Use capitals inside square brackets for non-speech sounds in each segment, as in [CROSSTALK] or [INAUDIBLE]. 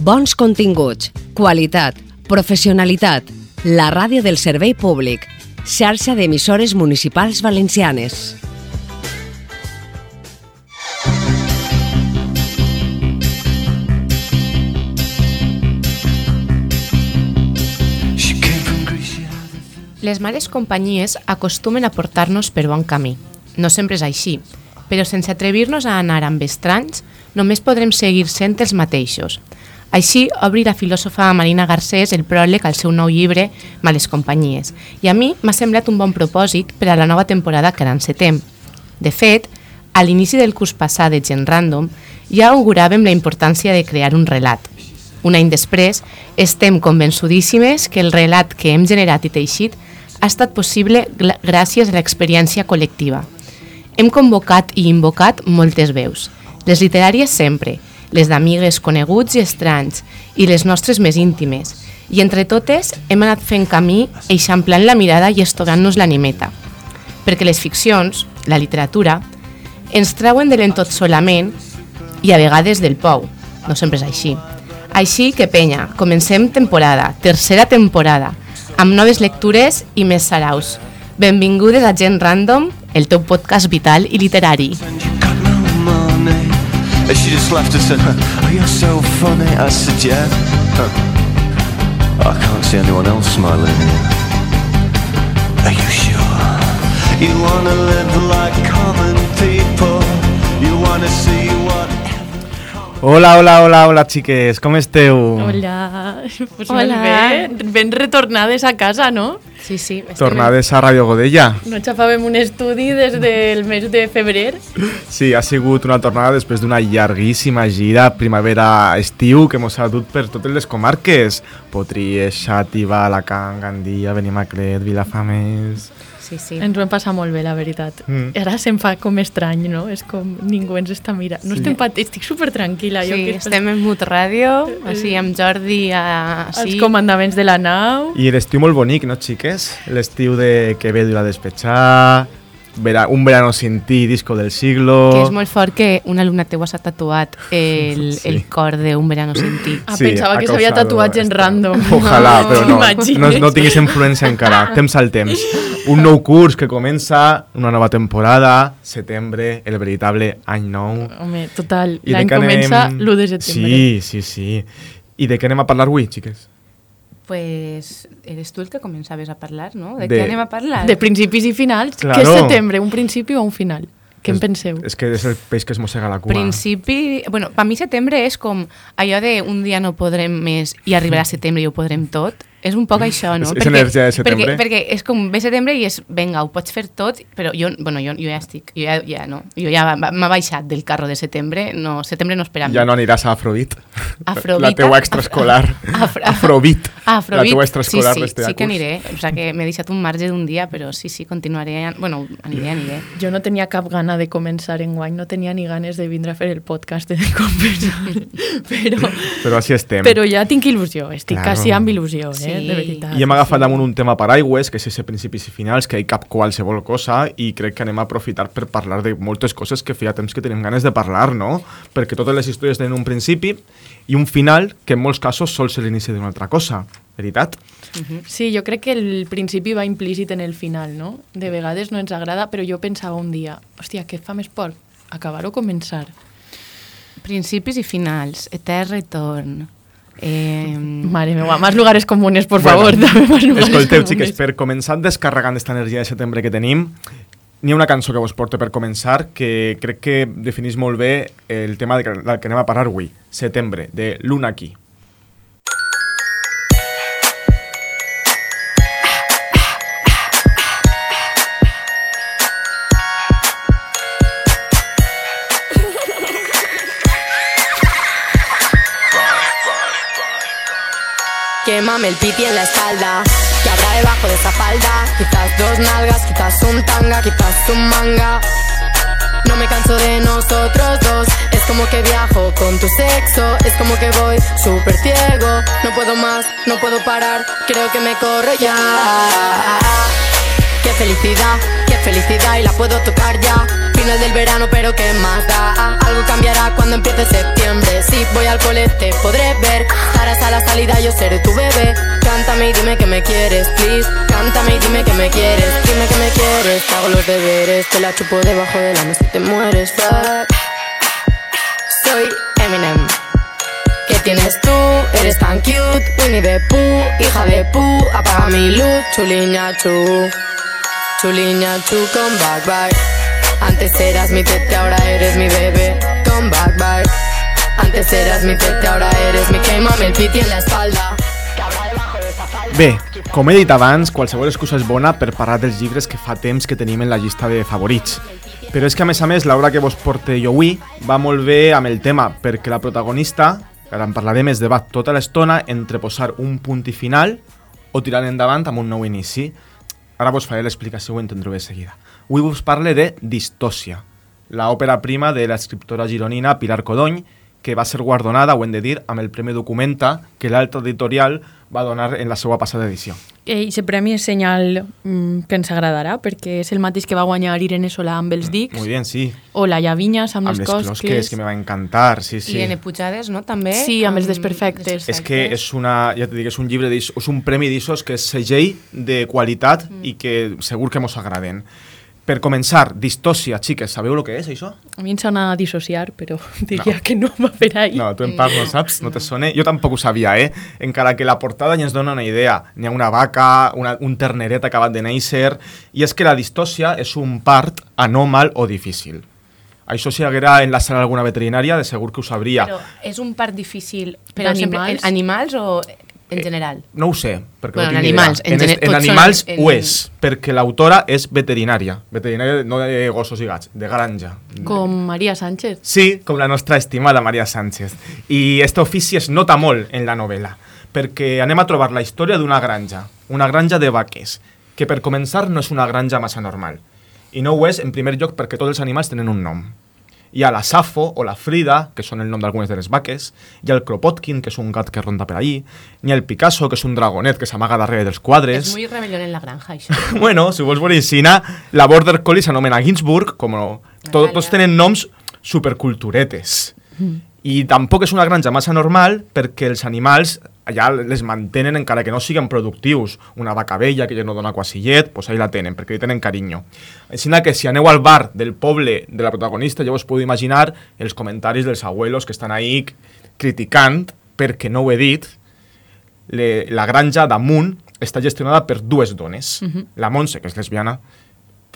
Bons continguts, qualitat, professionalitat. La ràdio del servei públic. Xarxa d'emissores municipals valencianes. Les males companyies acostumen a portar-nos per bon camí. No sempre és així, però sense atrevir-nos a anar amb estranys, només podrem seguir sent els mateixos. Així obri la filòsofa Marina Garcés el pròleg al seu nou llibre Males companyies, i a mi m'ha semblat un bon propòsit per a la nova temporada que ara encetem. De fet, a l'inici del curs passat de Gen Random ja auguràvem la importància de crear un relat. Un any després, estem convençudíssimes que el relat que hem generat i teixit ha estat possible gràcies a l'experiència col·lectiva. Hem convocat i invocat moltes veus, les literàries sempre, les d'amigues, coneguts i estranys, i les nostres més íntimes, i entre totes hem anat fent camí eixamplant la mirada i estogant-nos l'animeta. Perquè les ficcions, la literatura, ens trauen de l'entot solament i a vegades del pou. No sempre és així. Així que, penya, comencem temporada, tercera temporada, amb noves lectures i més saraus. Benvingudes a Gent Random, el teu podcast vital i literari. She just laughed and said, Oh, you're so funny. I said, Yeah. I can't see anyone else smiling. Are you sure? You wanna live like common people. You wanna see what Hola, hola, hola, hola, xiques, com esteu? Hola, pues Hola. Ben, ben retornades a casa, no? Sí, sí. Tornades a Radio Godella. No xafàvem un estudi des del mes de febrer. Sí, ha sigut una tornada després d'una llarguíssima gira primavera-estiu que mos ha dut per totes les comarques. Potries, Xàtiva, Alacant, Gandia, Benimaclet, Vilafames... Sí, sí. Ens ho hem passat molt bé, la veritat. Mm. Ara se'm fa com estrany, no? És com ningú ens està mirant. No estem pat... Estic super tranquil·la. jo Sí, que estem en Mut Ràdio, així amb Jordi a... Els Sí. comandaments de la nau. I l'estiu molt bonic, no, xiques? L'estiu de que ve a despetxar, vera, un verano sin ti, disco del siglo... Que és molt fort que un alumne teu s'ha tatuat el, [LAUGHS] Sí. el cor de Un verano sin ti. Ah, pensava ha que s'havia tatuat en esto. random. [LAUGHS] Ojalà, No, però no, no, no tinguis influència encara, [LAUGHS] temps al temps. Un nou curs que comença, una nova temporada, setembre, el veritable any nou. Home, total. L'any què anem- comença l'1 de setembre. Sí, sí, sí. I de què anem a parlar avui, xiques? Pues eres tu el que començaves a parlar, no? De, De- què anem a parlar? De principis i finals. Claro. Què és setembre? Un principi o un final? Què en penseu? És que és el peix que es mossega la cua. Principi... Bueno, per mi setembre és com allò de un dia no podrem més i arribarà setembre i ho podrem tot. És un poc això, no? És- és energia de setembre. Perquè, perquè és com ve setembre i és, venga, ho pots fer tot, però jo, bueno, jo, jo ja estic, jo ja, ja no, jo ja m'ha baixat del carro de setembre, no, setembre no espera a mi. Ja no aniràs a Afrodit. Afrodita? La teua extraescolar. Afro- Afrodit. Ah, Afrodit. La teua extraescolar sí, sí, d'este sí que aniré. O sea que m'he deixat un marge d'un dia, però sí, sí, continuaré. Bueno, aniré, aniré. Jo no tenia cap gana de començar en guany, no tenia ni ganes de vindre a fer el podcast de compensar, [LAUGHS] però, Però així estem. però ja tinc il·lusió, estic Claro. quasi amb il·lusió, eh, Sí. De veritat. I hem agafat damunt un tema paraigües, que és ese principis i finals, que hi cap qualsevol cosa, i crec que anem a aprofitar per parlar de moltes coses que feia temps que tenim ganes de parlar, no? Perquè totes les històries tenen un principi i un final que en molts casos sol ser l'inici d'una altra cosa, veritat? Sí, jo crec que el principi va implícit en el final, no? De vegades no ens agrada, però jo pensava un dia, hòstia, què fa més por? Acabar o començar? Principis i finals, etern retorn. Eh, Mare meva, más lugares comunes, por Bueno, favor, [LAUGHS] dame más lugares Escolteu, comunes. xiques, per començar descarregant aquesta energia de setembre que tenim, n'hi ha una cançó que vos porto per començar que crec que definís molt bé el tema de que- del que anem a parlar avui, setembre, de Luna aquí. Quémame el piti en la espalda. Que habrá debajo de esa falda. Quizás dos nalgas, quizás un tanga Quizás un manga. No me canso de nosotros dos. Es como que viajo con tu sexo. Es como que voy súper ciego. No puedo más, no puedo parar. Creo que me corro ya. Qué felicidad, felicidad y la puedo tocar ya. Final del verano, pero ¿qué más da? Algo cambiará cuando empiece septiembre. Si voy al cole te podré ver. Estarás a la salida, yo seré tu bebé. Cántame y dime que me quieres, please. Cántame y dime que me quieres. Dime que me quieres. Hago los deberes, te la chupo debajo de la mesa y te mueres. Soy Eminem. ¿Qué tienes tú? Eres tan cute, Winnie the Pooh, hija de Pooh, apaga mi luz, chuliña chu, chuliña chu, come back, bye. Antes eras mi tete, ahora eres mi bebé, come back, bye. Antes eras mi tete, ahora eres mi queimame el piti en la espalda. Bé, com he dit abans, qualsevol excusa és bona per parlar dels llibres que fa temps que tenim en la llista de favorits. Però és que, a més a més, l'obra que vos porte jo avui va molt bé amb el tema, perquè la protagonista, que ara en parlarem, es debat tota l'estona entre posar un punt i final o tirar endavant amb un nou inici. Ara vos faré l'explicació, ho entendreu de seguida. Avui vos parle de Distòcia, l'òpera prima de l'escriptora gironina Pilar Codony, que va ser guardonada, ho hem de dir, amb el Premi Documenta que l'altre editorial va donar en la seva passada edició. I aquest premi és senyal mm, que ens agradarà, perquè és el mateix que va guanyar Irene Solà amb els dics, Muy bien, sí. o la Llavinyas amb, Amb les les closques, cosques. que me va encantar, sí, sí. I en Pujades, no? També. Sí, amb els desperfectes. És que és una, ja te dic, és un llibre, és un premi d'issos que és segell de qualitat Mm. i que segur que mos agraden. Per començar, distòcia, xiques, sabeu el que és això? A mi em sona a dissociar, però [LAUGHS] diria que no va per ahí. No, tu en part no saps, no te sona. Jo tampoc ho sabia, eh? Encara que la portada ja ens dona una idea. N'hi ha una vaca, una, un terneret acabat de néixer, i és que la distòcia és un part anòmal o difícil. Això si haguera en la sala alguna veterinària, de segur que ho sabria. Però és un part difícil per D'animals? animals? animals o en general? No ho sé, perquè Bueno, no en tinc animals, idea. en En, en animals en- ho és, perquè l'autora és veterinària. Veterinària no de gossos i gats, de granja. Com Maria Sánchez. Sí, com la nostra estimada Maria Sánchez. I este ofici es nota molt en la novel·la, perquè anem a trobar la història d'una granja, una granja de vaques, que per començar no és una granja massa normal. I no ho és, en primer lloc, perquè tots els animals tenen un nom. Hi ha la Safo o la Frida, que són el nom d'algunes de les vaques, ha el Kropotkin, que és un gat que ronda per allí, hi ha el Picasso, que és un dragonet que s'amaga darrere dels quadres... És muy rebelión en la granja, això. [LAUGHS] Bueno, si vols veure la Border Collie s'anomena Ginsburg, com no, to, Natàlia. tots tenen noms superculturetes. I tampoc és una granja massa normal perquè els animals allà les mantenen encara que no siguin productius. Una vaca vella que ja no dona quasi llet, doncs ahí la tenen, perquè li tenen carinyo. Així que si aneu al bar del poble de la protagonista, ja us podeu imaginar els comentaris dels abuelos que estan ahí criticant, perquè no ho he dit, le, la granja damunt està gestionada per dues dones. La Montse, que és lesbiana,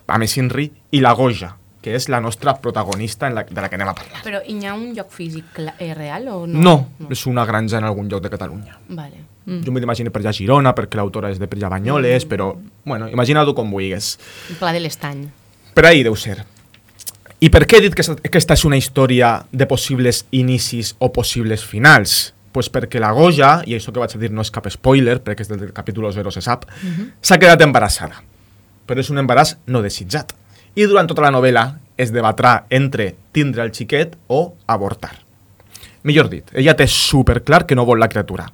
a més Inri, i la Goja, que és la nostra protagonista en la, de la que anem a parlar. Però hi ha un lloc físic eh, real o no? No, no, és una granja en algun lloc de Catalunya. Vale. Mm. Jo m'ho imagino per allà a Girona, perquè l'autora és de per allà a Banyoles, però, bueno, imagina-t'ho com vulguis. El pla de l'estany. Per ahí deu ser. I per què he dit que esta- que aquesta és una història de possibles inicis o possibles finals? Pues perquè la Goja, i això que vaig a dir no és cap spoiler, perquè és del capítol 0 se sap, s'ha quedat embarassada. Però és un embaràs no desitjat. I durant tota la novel·la es debatrà entre tindre el xiquet o avortar. Millor dit, ella té superclar que no vol la criatura.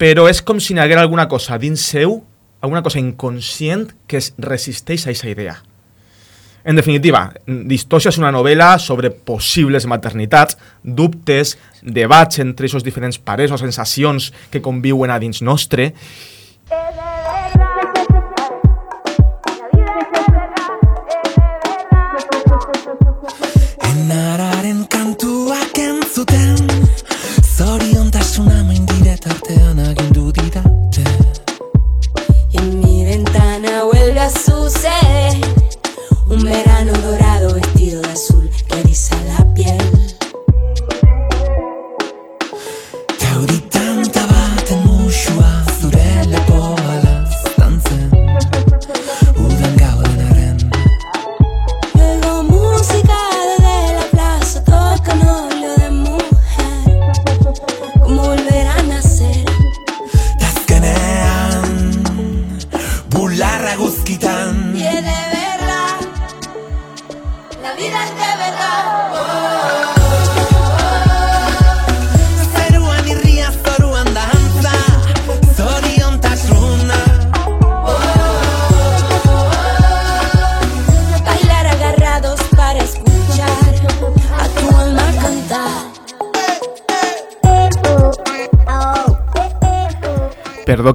Però és com si n'hi alguna cosa dins seu, alguna cosa inconscient que es resisteix a aquesta idea. En definitiva, Distòcia és una novel·la sobre possibles maternitats, dubtes, debats entre aquests diferents pares o sensacions que conviuen a dins nostre. Enararen kantuak entzuten Zoriontasuna maindire tartean agindu didate Y en mi ventana vuelve a suceder Un verano dorado vestido de azul que eriza la piel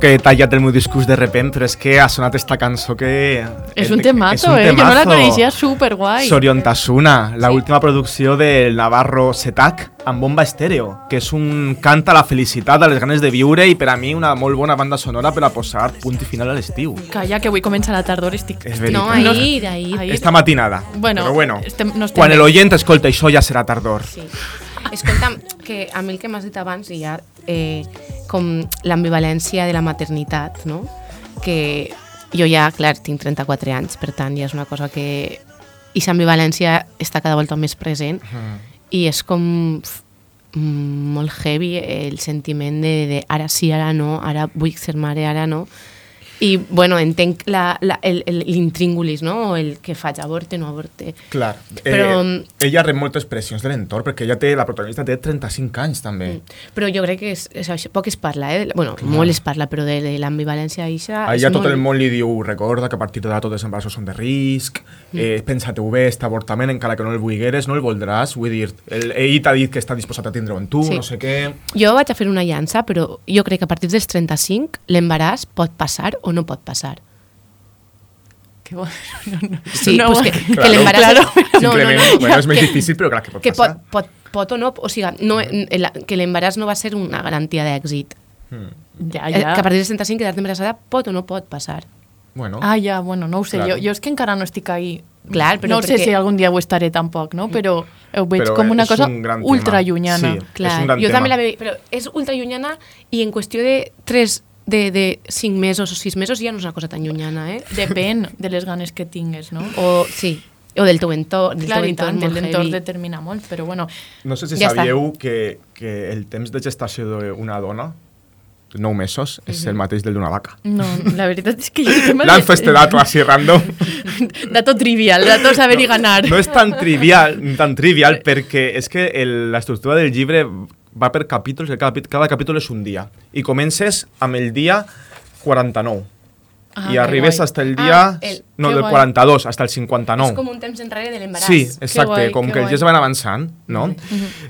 que he tallat el meu discurs de repent, però és que ha sonat esta cançó que... És un temazo, eh? Jo no la coneixia superguai. Soriontasuna, la última producció del Navarro Setac amb bomba estèreo, que és un cant a la felicitat, a les ganes de viure i per a mi una molt bona banda sonora per a posar punt i final a l'estiu. Calla, que avui comença la tardor, estic... És No, veritat. ahir, ahir. ahir. Esta matinada. Bueno, però bueno, estem- no estem quan l'oient escolta això ja serà tardor. Sí. Escolta'm, que a mi el que m'has dit abans, i ja, eh, com l'ambivalència de la maternitat, no? Que jo ja, clar, tinc 34 anys, per tant, ja és una cosa que... I l'ambivalència està cada volta més present i és com mm, molt heavy el sentiment de, de ara sí, ara no, ara vull ser mare, ara no. I, bueno, entenc la- la- el- el- l'intríngulis, no? O el que faig, avorte, no avorte. Clar, Però- eh, ella rep moltes pressions de l'entorn, perquè ella té, la protagonista té 35 anys també. Però jo crec que és, és això, poc es parla, eh? Bueno, molt es parla, però de, de l'ambivalència eixa... A ella tot molt- el món li diu, recorda que a partir d'ara tots els embarassos són de risc, eh, pensa-te-ho bé, este avortament, encara que no el vulgueres, no el voldràs, vull dir, el, ell t'ha dit que està disposat a tindre-ho en tu, Sí. no sé què... Jo vaig a fer una llança, però jo crec que a partir dels 35 l'embaràs pot passar o no pot passar. Que bo- [LAUGHS] no, no. Sí, no, pues que, bueno. que l'embaràs... Claro. No, no, no, bueno, és més que- difícil, però clar que pot que passar. pot, pot, pot o no, o sigui, no, el- que l'embaràs no va ser una garantia d'èxit. Ja, Eh, ja. Que a partir dels 35 quedar-te embarassada pot o no pot passar. Bueno, Ah, ja, bueno, no ho sé. Claro. Jo, jo és que encara no estic ahí. Clar, però no sé perquè- si algun dia ho estaré tampoc, no? Però ho veig Però com una és cosa un ultra llunyana. Sí. És Clar, un gran jo tema. també la veig, però és ultra llunyana i en qüestió de 3, de, de 5 mesos o 6 mesos ja no és una cosa tan llunyana, eh? Depèn de les ganes que tingues, no? O, sí, o del teu entorn, del Clar, teu i tant, entorn l'entorn heavy. determina molt, però bueno, no sé si Ja està. sabíeu que, que el temps de gestació d'una dona, 9 mesos, és el mateix del d'una vaca. no, la veritat és que jo... Lanzo de- este dato así random. [LAUGHS] Dato trivial, dato saber y ganar. No és tan trivial, tan trivial perquè és que l'estructura del llibre va per capítols, i cada, cada capítol és un dia. I comences amb el dia 49. Ah, I arribes hasta el dia... Ah, el- no, del guai. 42 hasta el 59. És com un temps enrere de l'embaràs. Sí, exacte, guai, com que que els dies van avançant, no?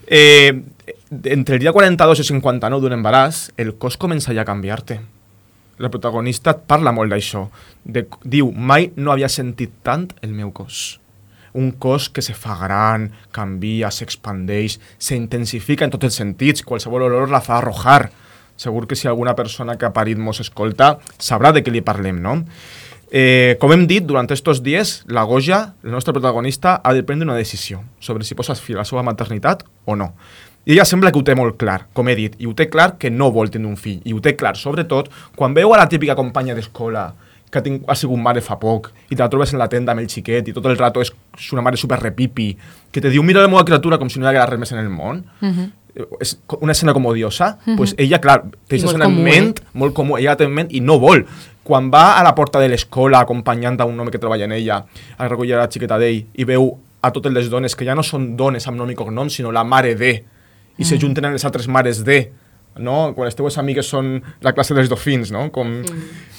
eh, entre el dia 42 i 59 d'un embaràs, el cos comença ja a canviar-te. La protagonista parla molt d'això. Diu, mai no havia sentit tant el meu cos. Un cos que se fa gran, canvia, s'expandeix, s'intensifica en tots els sentits, qualsevol olor la fa arrojar. Segur que si alguna persona que ha parit mos escolta sabrà de què li parlem, no? Eh, com hem dit, durant estos dies, la Goja, la nostra protagonista, ha de prendre una decisió sobre si posa fi a la seva maternitat o no. I ella sembla que ho té molt clar, com he dit, i ho té clar que no vol tenir un fill, i ho té clar, sobretot, quan veu a la típica companya d'escola que ha, tinc, ha sigut mare fa poc, i te la trobes en la tenda amb el xiquet, i tot el rato és una mare super repipi, que te diu, mira la meva criatura com si no hi hagués res més en el món, eh, és co- una escena com odiosa, pues ella, clar, té aquesta escena en ment, molt comú, ella la té en ment i no vol. Quan va a la porta de l'escola acompanyant a un home que treballa en ella a recollir la xiqueta d'ell i veu a totes les dones que ja no són dones amb nom i cognom, sinó la mare de, i se junten amb les altres mares de, no? Quan les teves amigues són la classe dels dofins, no? Com,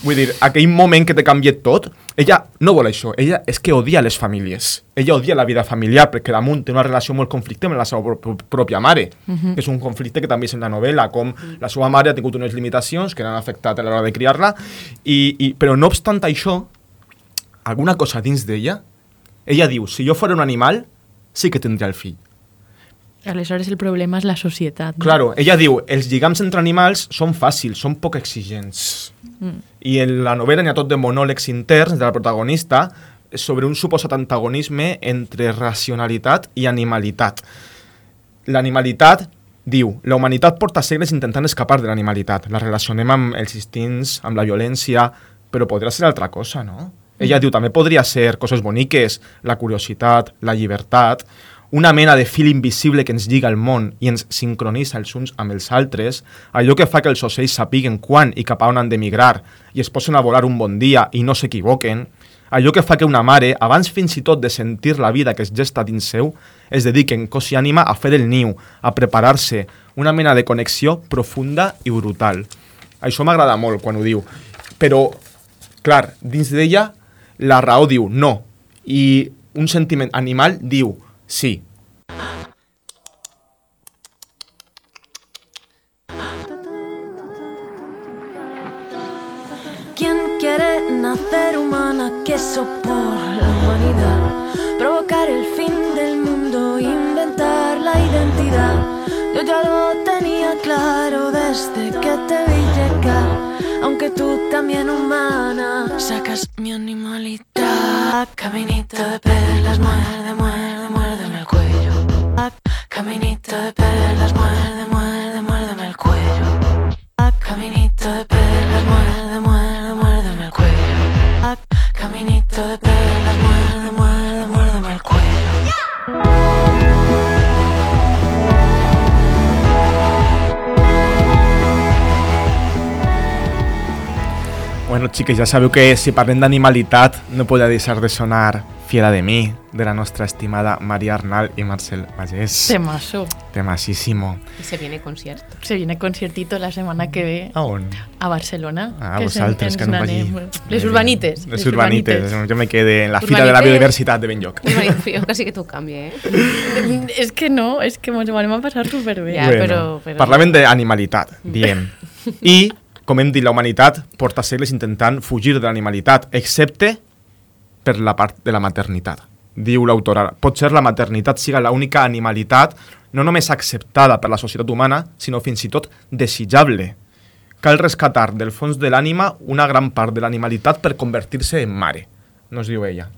Vull dir, aquell moment que te canvia tot, ella no vol això, ella és que odia les famílies. Ella odia la vida familiar perquè damunt té una relació molt conflictiva amb la seva pròpia mare. que És un conflicte que també és en la novel·la, com la seva mare ha tingut unes limitacions que l'han afectat a l'hora de criar-la, i, i, però no obstant això, alguna cosa dins d'ella, ella diu, si jo fos un animal, sí que tindria el fill. Aleshores el problema és la societat. no? Claro, ella diu, els lligams entre animals són fàcils, són poc exigents. I en la novel·la n'hi ha tot de monòlegs interns de la protagonista sobre un suposat antagonisme entre racionalitat i animalitat. L'animalitat, diu, la humanitat porta segles intentant escapar de l'animalitat. La relacionem amb els instints, amb la violència, però podria ser altra cosa, no? Ella diu, també podria ser coses boniques, la curiositat, la llibertat, una mena de fil invisible que ens lliga al món i ens sincronitza els uns amb els altres, allò que fa que els ocells sapiguen quan i cap a on han d'emigrar i es posen a volar un bon dia i no s'equivoquen, allò que fa que una mare, abans fins i tot de sentir la vida que es gesta dins seu, es dediqui en cos i ànima a fer el niu, a preparar-se, una mena de connexió profunda i brutal. Això m'agrada molt quan ho diu, però, clar, dins d'ella la raó diu no, i un sentiment animal diu sí. nacer humana, que eso por la humanidad, provocar el fin del mundo, inventar la identidad. Yo ya lo tenía claro desde que te vi llegar, aunque tú también humana, sacas mi animalidad. Caminito de perlas, muerde, muerde. Caminito de perlas, muerde, muerde, muérdeme el cuello. Caminito de perlas, muerde, muerde, muérdeme el cuello. Caminito de perlas, muerde, muerde, muérdeme el cuello. Bueno, xiques, ja sabeu que si parlem d'animalitat no podria deixar de sonar Fiera de mi, de la nostra estimada Maria Arnal i Marcel Magés. Temazo. Temasísimo. Y se viene concierto. Se viene conciertito la semana que ve A on? a Barcelona. Ah, que vosaltres, que no n'anem. vagi. Les urbanites. Les urbanites. Jo me quedé en la fira de la Urbanites. biodiversitat de Benlloc. Yo casi que tú cambie, ¿eh? [LAUGHS] És que no, és que ens ho anem a passar superbé. Ja, però- però- Parlàvem d'animalitat, diem. [LAUGHS] I, com hem dit, la humanitat porta segles intentant fugir de l'animalitat, excepte per la part de la maternitat. Diu l'autora, pot ser la maternitat siga l'única animalitat no només acceptada per la societat humana, sinó fins i tot desitjable. Cal rescatar del fons de l'ànima una gran part de l'animalitat per convertir-se en mare, nos diu ella.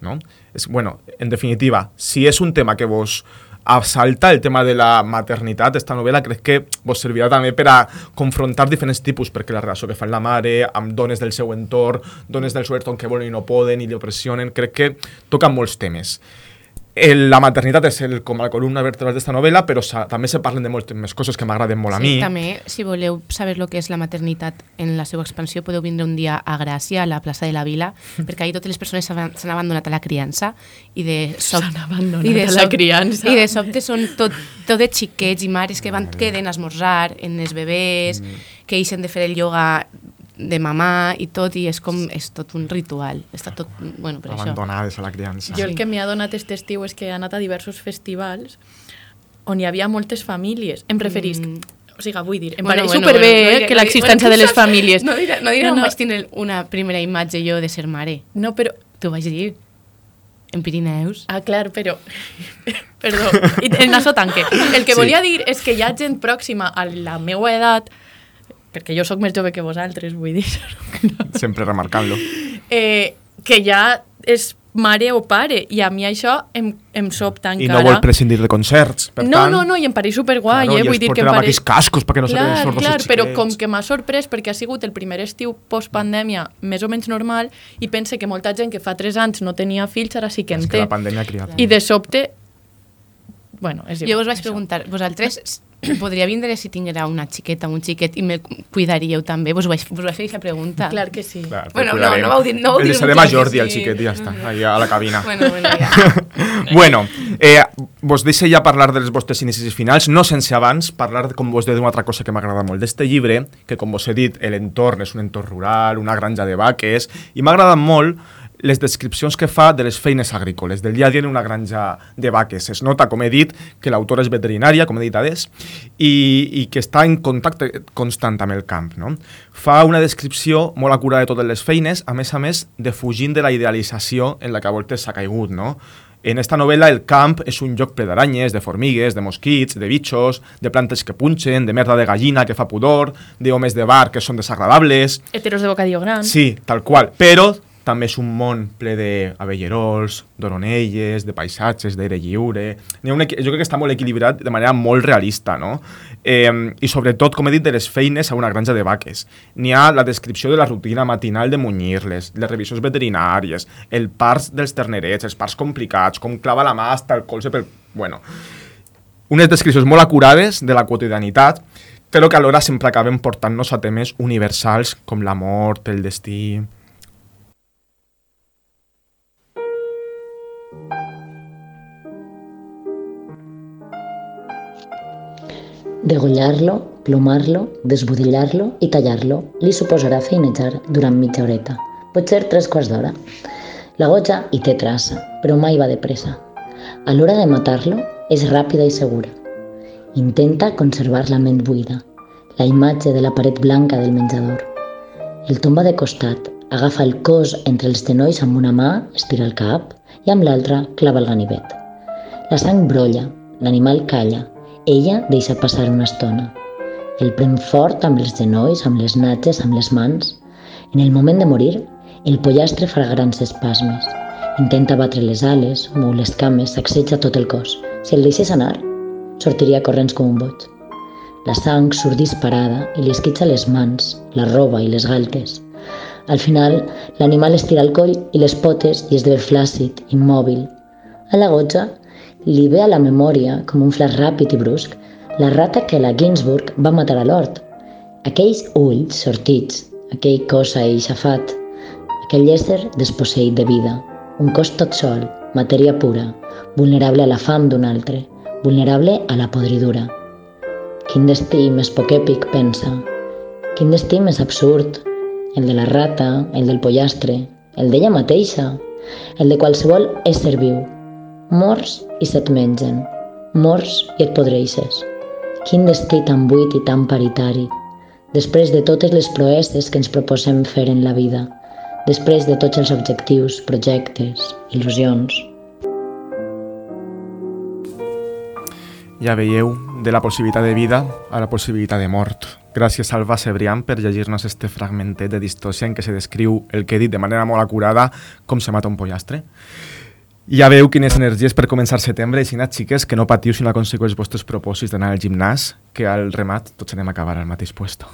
no? És, bueno, en definitiva, si és un tema que vos assalta el tema de la maternitat, esta novel·la crec que vos servirà també per a confrontar diferents tipus, perquè la relació que fa la mare amb dones del seu entorn, dones del seu entorn que volen i no poden i li opressionen, crec que toca molts temes. El, la maternitat és el, com la columna vertebral d'esta novel·la, però sa, també se parlen de moltes més coses que m'agraden molt a mi. Sí, també, si voleu saber el que és la maternitat en la seva expansió, podeu vindre un dia a Gràcia, a la plaça de la Vila, [LAUGHS] perquè ahir totes les persones s'han s'han abandonat a la criança i de sobte... S'han abandonat a la criança. I de sobte són tot, tot de xiquets i mares que van, queden a esmorzar en els bebès, que ixen de fer el ioga de mamà i tot, i és com, és tot un ritual. Està tot, bueno, per això. Abandonades a la criança. Jo el que m'hi ha donat aquest estiu és que he anat a diversos festivals on hi havia moltes famílies. Em referisc... Mm. O sigui, vull dir, em Bueno, pareix bueno, superbé bueno, no eh, diré- que no l'existència bueno, de les famílies. No diré, no diré No, no. vaig tenir una primera imatge jo de ser mare. No, però... T'ho vaig dir. En Pirineus. Ah, clar, però... [LAUGHS] Perdó, i en això tanque. El que Sí. volia dir és que hi ha gent pròxima a la meva edat, perquè jo sóc més jove que vosaltres, vull dir, [LAUGHS] Sempre remarcant-lo. eh, que ja és mare o pare, i a mi això em, em sobta I encara. no vol prescindir de concerts, per no, tant... no, no, i em pareix superguai, Claro, eh? i Vull dir que em pareix... cascos perquè no se Clar, sordos clar, els però com que m'ha sorprès perquè ha sigut el primer estiu post-pandèmia més o menys normal i pense que molta gent que fa 3 anys no tenia fills ara sí que en És que té. la pandèmia ha criat. I de sobte... Bueno, és Jo igual, vos vaig això. preguntar, vosaltres [CLEARS THROAT] podria vindre si tinguera una xiqueta o un xiquet i me cuidaríeu també? Vos vaig, vos vaig fer aquesta pregunta. Clar que sí. Clar, Bueno, no, no vau dir- no vau El dir deixarem a Jordi, el sí. xiquet, i ja està, allà a la cabina. Bueno, bueno, ja. [LAUGHS] bueno, eh, vos deixo ja parlar dels vostres inicis i finals, no sense abans parlar, de, com vos deia, d'una altra cosa que m'agrada molt d'este llibre, que com vos he dit, l'entorn és un entorn rural, una granja de vaques, i m'ha agradat molt les descripcions que fa de les feines agrícoles, del dia a dia en una granja de vaques. Es nota, com he dit, que l'autora és veterinària, com he dit adés, i, i que està en contacte constant amb el camp. No? Fa una descripció molt acurada de totes les feines, a més a més, de fugint de la idealització en la que a voltes s'ha caigut. No? En esta novel·la el camp és un lloc ple d'aranyes, de formigues, de mosquits, de bitxos, de plantes que punxen, de merda de gallina que fa pudor, de homes de bar que són desagradables, Heteros de bocadillo gran. Sí, tal qual. Però també és un món ple d'avellerols, d'oronelles, de paisatges, d'aire lliure... N'hi ha un equi- jo crec que està molt equilibrat de manera molt realista, no? Eh, I sobretot, com he dit, de les feines a una granja de vaques. N'hi ha la descripció de la rutina matinal de munyir-les, les revisions veterinàries, el parts dels ternerets, els parts complicats, com clava la mà hasta el colze pel... Bueno, unes descripcions molt acurades de la quotidianitat, però que alhora sempre acaben portant-nos a temes universals com la mort, el destí... Degollar-lo, plomar-lo, desbudillar-lo i tallar-lo li suposarà feinejar durant mitja horeta, potser tres quarts d'hora. La goja hi té traça, però mai va de pressa. A l'hora de matar-lo és ràpida i segura. Intenta conservar la ment buida, la imatge de la paret blanca del menjador. El tomba de costat, Agafa el cos entre els genolls amb una mà, estira el cap i amb l'altra clava el ganivet. La sang brolla, l'animal calla, ella deixa passar una estona. El pren fort amb els genolls, amb les natges, amb les mans. En el moment de morir, el pollastre fa grans espasmes. Intenta batre les ales, mou les cames, sacseja tot el cos. Si el deixés anar, sortiria corrents com un boig. La sang surt disparada i li esquitxa les mans, la roba i les galtes. Al final, l'animal estira el coll i les potes i esdevé flàcid, immòbil. A la gotja li ve a la memòria, com un flash ràpid i brusc, la rata que la Ginsburg va matar a l'hort. Aquells ulls sortits, aquell cos aixafat, aquell ésser desposseït de vida, un cos tot sol, matèria pura, vulnerable a la fam d'un altre, vulnerable a la podridura. Quin destí més poc èpic, pensa. Quin destí més absurd. El de la rata, el del pollastre, el d'ella mateixa, el de qualsevol ésser viu. Mors i se't mengen. Mors i et podreixes. Quin destí tan buit i tan paritari. Després de totes les proeses que ens proposem fer en la vida. Després de tots els objectius, projectes, il·lusions. Ja veieu, de la possibilitat de vida a la possibilitat de mort. Gràcies, Alba Cebrián, per llegir-nos este fragmentet de distòcia en què se descriu el que he dit de manera molt acurada com se mata un pollastre. Ja veu quines energies per començar setembre i si xiques, que no patiu si no aconsegueu els vostres propòsits d'anar al gimnàs, que al remat tots anem a acabar al mateix puesto.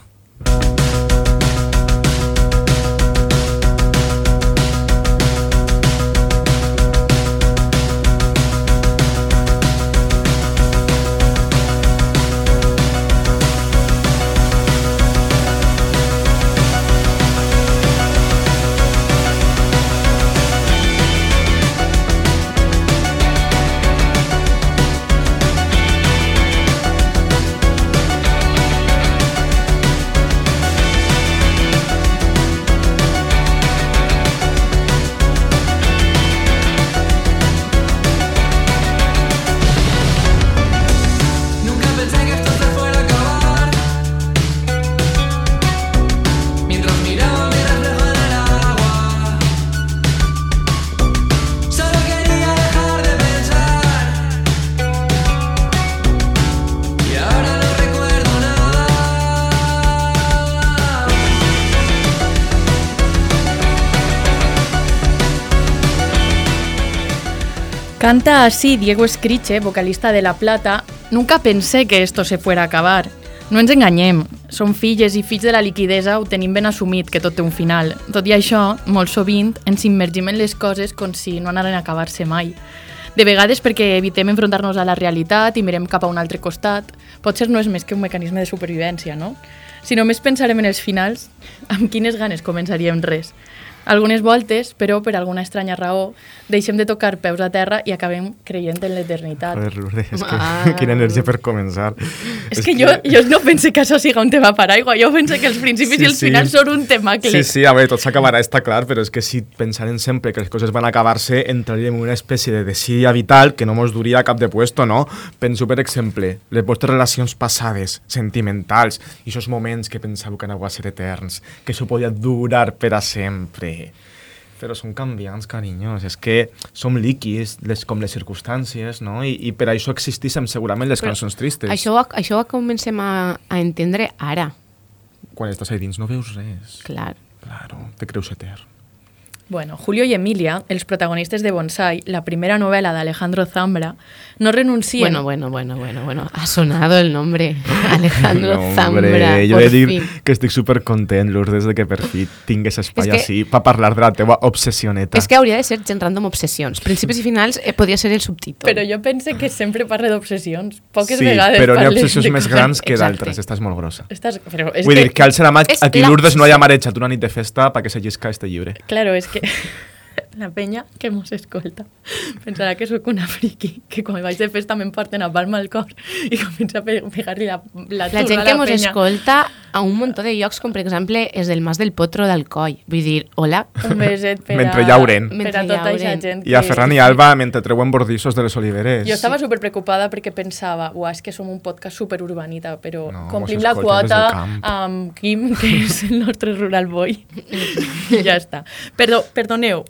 Canta así Diego Escriche, vocalista de La Plata. Nunca pensé que esto se fuera a acabar. No ens enganyem, som filles i fills de la liquidesa, ho tenim ben assumit que tot té un final. Tot i això, molt sovint ens immergim en les coses com si no anaren a acabar-se mai. De vegades perquè evitem enfrontar-nos a la realitat i mirem cap a un altre costat. Potser no és més que un mecanisme de supervivència, no? Si només pensarem en els finals, amb quines ganes començaríem res? Algunes voltes, però per alguna estranya raó, deixem de tocar peus a terra i acabem creient en l'eternitat. Joder, Lourdes, és que Ah. quina energia per començar. És que, jo, jo no pense que això siga un tema paraigua, jo pense que els principis Sí, i els sí. finals són un tema Sí, clec. sí, a veure, tot s'acabarà, està clar, però és que si pensarem sempre que les coses van acabar-se, entraríem en una espècie de desídia vital que no mos duria a cap de puesto, no? Penso, per exemple, les vostres relacions passades, sentimentals, i aquests moments que pensàveu que aneu a ser eterns, que això podia durar per a sempre. Però són canviants, carinyos. És que som líquids, les, com les circumstàncies, no? I, i per això existissin segurament les Però cançons tristes. Això, això ho comencem a, a entendre ara, Quan estàs allà dins no veus res. clar. Claro, te creus etern. Bueno, Julio y Emilia, els protagonistes de Bonsai, la primera novela de Alejandro Zambra, no renuncien... Bueno, bueno, bueno, bueno, bueno. Ha sonado el nombre. [LAUGHS] Alejandro No, Zambra, hombre, jo por he de dir fin. que estic supercontent, Lourdes, de que per fi tingues espai És que- així per parlar de la teva obsessioneta. És que hauria de ser gent random obsessions. Principis i finals eh, podria ser el subtítol. Però jo pense que sempre parle d'obsessions. Poques sí, vegades però n'hi ha obsessions de més grans que d'altres. Estàs molt grossa. Estàs... Però és Vull que... dir que al ser aquí la- Lourdes no haya marejat una nit de festa perquè se llisca este llibre. Claro, és que Okay. [LAUGHS] la penya que mos escolta pensarà que sóc una friki, que quan vaig de festa me'n porten a palma al cor i comença a pe- pegar-li la, la, La turba gent que la mos escolta a un muntó de llocs, com per exemple és del Mas del Potro d'Alcoi. Vull dir, hola. Un beset per Mentre a, llauren. per Mentre a tota aquesta gent. I a Ferran i Alba mentre treuen bordissos de les oliveres. Jo estava super preocupada perquè pensava, uah, és que som un podcast super urbanita, però No, complim la quota amb Quim, que és el nostre rural boy. [LAUGHS] I ja està. Perdó, perdoneu,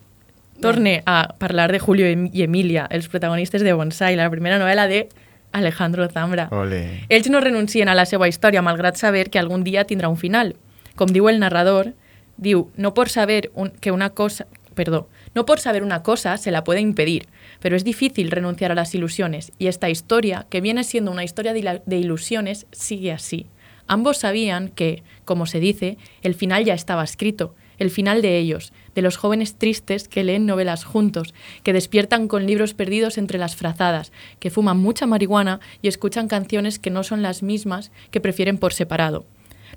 torne a parlar de Julio i Emilia, els protagonistes de Bonsai, la primera novel·la de Alejandro Zambra. Ole. Ells no renuncien a la seva història, malgrat saber que algun dia tindrà un final. Com diu el narrador, diu, no por saber un, que una cosa... Perdó, no por saber una cosa se la puede impedir, pero es difícil renunciar a las ilusiones, y esta historia, que viene siendo una historia de ilusiones, sigue así. Ambos sabían que, como se dice, el final ya estaba escrito, el final de ellos, de los jóvenes tristes que leen novelas juntos, que despiertan con libros perdidos entre las frazadas, que fuman mucha marihuana y escuchan canciones que no son las mismas, que prefieren por separado.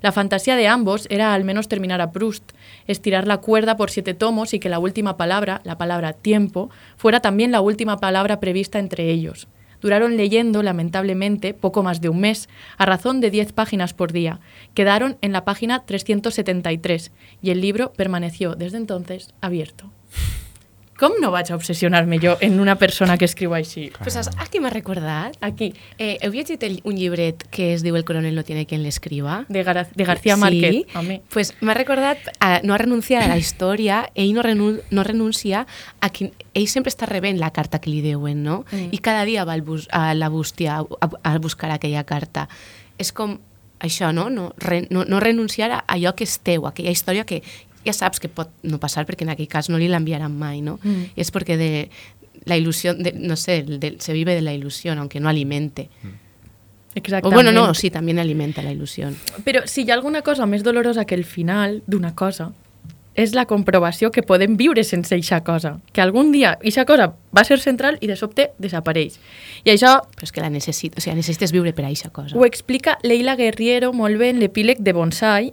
La fantasía de ambos era al menos terminar a Proust, estirar la cuerda por siete tomos y que la última palabra, la palabra tiempo, fuera también la última palabra prevista entre ellos. Duraron leyendo, lamentablemente, poco más de un mes, a razón de 10 páginas por día. Quedaron en la página 373 y el libro permaneció desde entonces abierto. Com no vaig a obsessionar-me jo en una persona que escriu així? Pues saps a qui m'ha recordat? Aquí, Eh, heu llegit el, un llibret que es diu El coronel no tiene quien l'escriba? de, Gar de García Márquez. Home. Pues m'ha recordat a no a renunciar a la història, ell no, renu no renuncia a qui... Ell sempre està rebent la carta que li deuen, no? Mm. I cada dia va al bus a la bústia a, a buscar aquella carta. És com això, no? No, re no, no renunciar a allò que és teu, aquella història que ja saps que pot no passar perquè en aquell cas no li l'enviaran mai, no? Mm. I és perquè de la ilusión, de, no sé, de, se vive de la ilusión, aunque no alimente. O Exactament. bueno, no, sí, también alimenta la ilusión. Però si hi ha alguna cosa més dolorosa que el final d'una cosa, és la comprovació que podem viure sense eixa cosa. Que algun dia eixa cosa va ser central i de sobte desapareix. I això Però és que la necessito, o sigui, necessites viure per a aquesta cosa. ho explica Leila Guerriero molt bé en l'epíleg de Bonsai,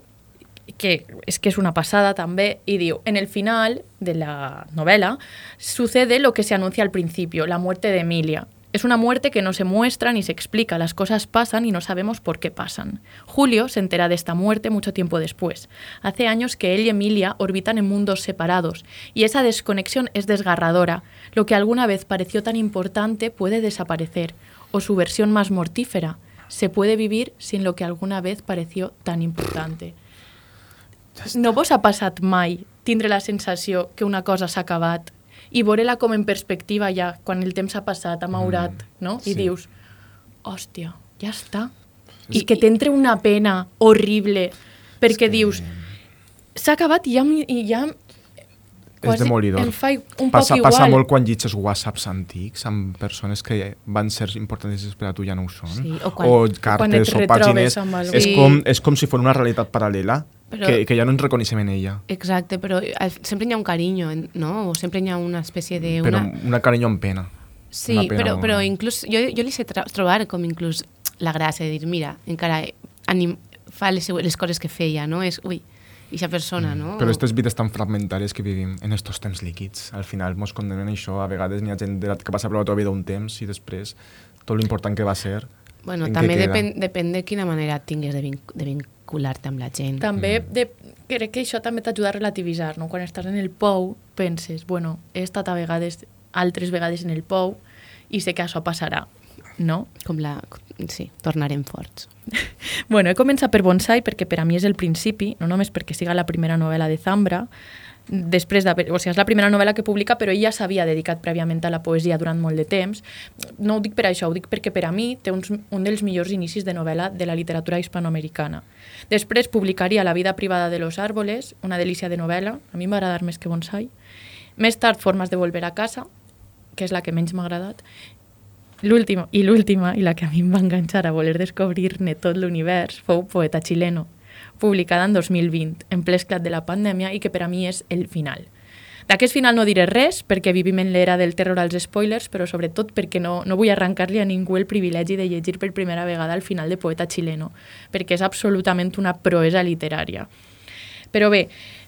que és que és una passada també, y diu, en el final de la novela sucede lo que se anuncia al principio, la muerte de Emilia. Es una muerte que no se muestra ni se explica, las cosas pasan y no sabemos por qué pasan. Julio se entera de esta muerte mucho tiempo después. Hace años que él y Emilia orbitan en mundos separados, y esa desconexión es desgarradora. Lo que alguna vez pareció tan importante puede desaparecer, o su versión más mortífera, se puede vivir sin lo que alguna vez pareció tan importante. No vos ha passat mai tindre la sensació que una cosa s'ha acabat i veure-la com en perspectiva ja, quan el temps ha passat, ha maurat, Mm, no? I sí. dius, hòstia, ja està. I que t'entra una pena horrible, perquè que- dius, s'ha acabat i ja, i ja És demolidor. em fa un passa, poc igual. passa molt quan llitges whatsapps antics amb persones que van ser importants per a tu ja no ho són. Sí, o quan- o cartes o retrobes pàgines. És com, és com si fos una realitat paral·lela Però- que, que ja no ens reconeixem en ella. Exacte, però sempre hi ha un carinyo, no? O sempre hi ha una espècie de... Però Una... una carinyo amb pena. Sí, una pena però, però gran. inclús jo, jo li sé trobar com inclús la gràcia de dir, mira, encara anim, fa les, les coses que feia, no? És, ui, aquesta persona, no? Mm. Però aquestes vides tan fragmentàries que vivim en estos temps líquids, al final mos condemnen això. A vegades n'hi ha gent que passa per la teva vida un temps i després tot l'important que va ser Bueno, en també depèn, depèn de quina manera tingues de, vinc de vincular-te amb la gent. També de, crec que això també t'ajuda a relativitzar, no? Quan estàs en el pou, penses, bueno, he estat a vegades, altres vegades en el pou, i sé que això passarà, no? Com la... Sí, tornarem forts. [LAUGHS] Bueno, he començat per Bonsai perquè per a mi és el principi, no només perquè siga la primera novel·la de Zambra, després de, o sigui, és la primera novel·la que publica, però ell ja s'havia dedicat prèviament a la poesia durant molt de temps. No ho dic per això, ho dic perquè per a mi té uns, un dels millors inicis de novel·la de la literatura hispanoamericana. Després publicaria La vida privada de los árboles, una delícia de novel·la, a mi m'ha agradat més que Bonsai. Més tard, Formes de volver a casa, que és la que menys m'ha agradat, L'última, i l'última, i la que a mi em va enganxar a voler descobrir-ne tot l'univers, fou Poeta xileno, publicada en 2020, en ple esclat de la pandèmia i que per a mi és el final. D'aquest final no diré res, perquè vivim en l'era del terror als spoilers, però sobretot perquè no, no vull arrencar-li a ningú el privilegi de llegir per primera vegada el final de Poeta xileno, perquè és absolutament una proesa literària. Però bé,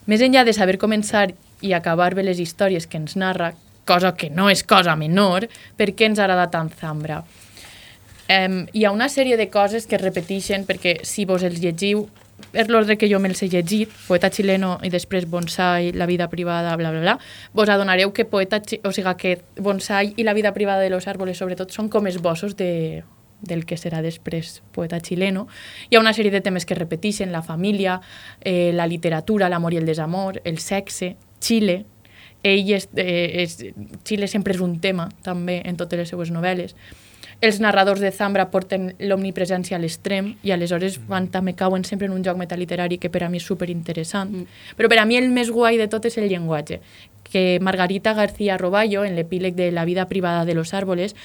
més enllà de saber començar i acabar bé les històries que ens narra, cosa que no és cosa menor, per què ens agrada tant Zambra? Um, hi ha una sèrie de coses que es repeteixen perquè si vos els llegiu per l'ordre que jo me'ls he llegit, poeta xileno i després bonsai, la vida privada, bla, bla, bla, vos adonareu que poeta, o sigui, que bonsai i la vida privada de los árboles, sobretot, són com esbossos de, del que serà després poeta xileno. Hi ha una sèrie de temes que repeteixen, la família, eh, la literatura, l'amor i el desamor, el sexe, Xile. Ell és, eh, és, Xile sempre és un tema, també, en totes les seues novel·les. Els narradors de Zambra porten l'omnipresència a l'extrem i aleshores van, també cauen sempre en un joc metaliterari que per a mi és superinteressant. Mm. Però per a mi el més guai de tot és el llenguatge, que Margarita García Roballo, en l'epíleg de La vida privada de los árboles,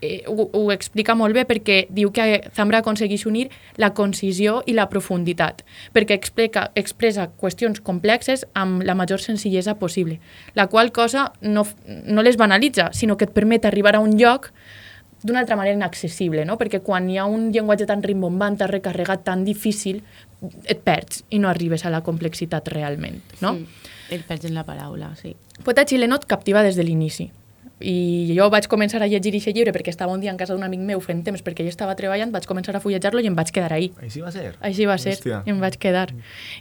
eh, ho, ho explica molt bé perquè diu que Zambra aconsegueix unir la concisió i la profunditat, perquè explica, expressa qüestions complexes amb la major senzillesa possible, la qual cosa no, no les banalitza, sinó que et permet arribar a un lloc d'una altra manera inaccessible, no? perquè quan hi ha un llenguatge tan rimbombant, tan recarregat, tan difícil, et perds i no arribes a la complexitat realment. No? Mm. El perds en la paraula, sí. Poeta xileno et captiva des de l'inici. I jo vaig començar a llegir aquest llibre perquè estava un dia en casa d'un amic meu fent temps perquè ell estava treballant, vaig començar a fullejar-lo i em vaig quedar ahí. Així va ser. Així va ser, Hòstia. i em vaig quedar.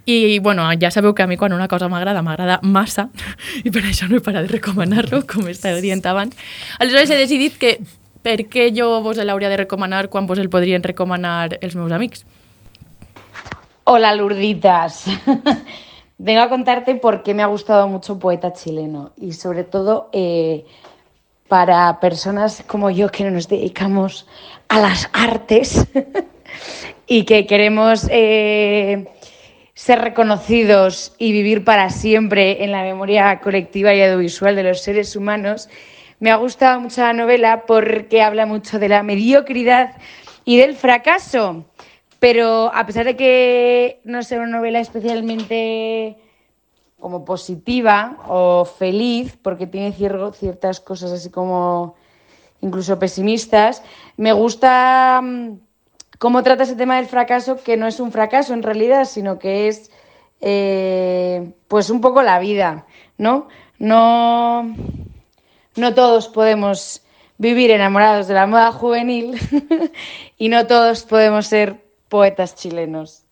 I, bueno, ja sabeu que a mi quan una cosa m'agrada, m'agrada massa, [LAUGHS] i per això no he parat de recomanar-lo, com estava dient abans. Aleshores he decidit que per què jo vos l'hauria de recomanar quan vos el podrien recomanar els meus amics. Hola Lurditas. [LAUGHS] Vengo a contarte por qué me ha gustado mucho Poeta Chileno y sobre todo eh, para personas como yo que nos dedicamos a las artes [LAUGHS] y que queremos eh, ser reconocidos y vivir para siempre en la memoria colectiva y audiovisual de los seres humanos. Me ha gustado mucho la novela porque habla mucho de la mediocridad y del fracaso. Pero a pesar de que no sea una novela especialmente como positiva o feliz, porque tiene cier- ciertas cosas así como incluso pesimistas, me gusta mm, cómo trata ese tema del fracaso, que no es un fracaso en realidad, sino que es eh, pues un poco la vida, ¿no? No, no todos podemos vivir enamorados de la moda juvenil [LAUGHS] y no todos podemos ser poetas chilenos.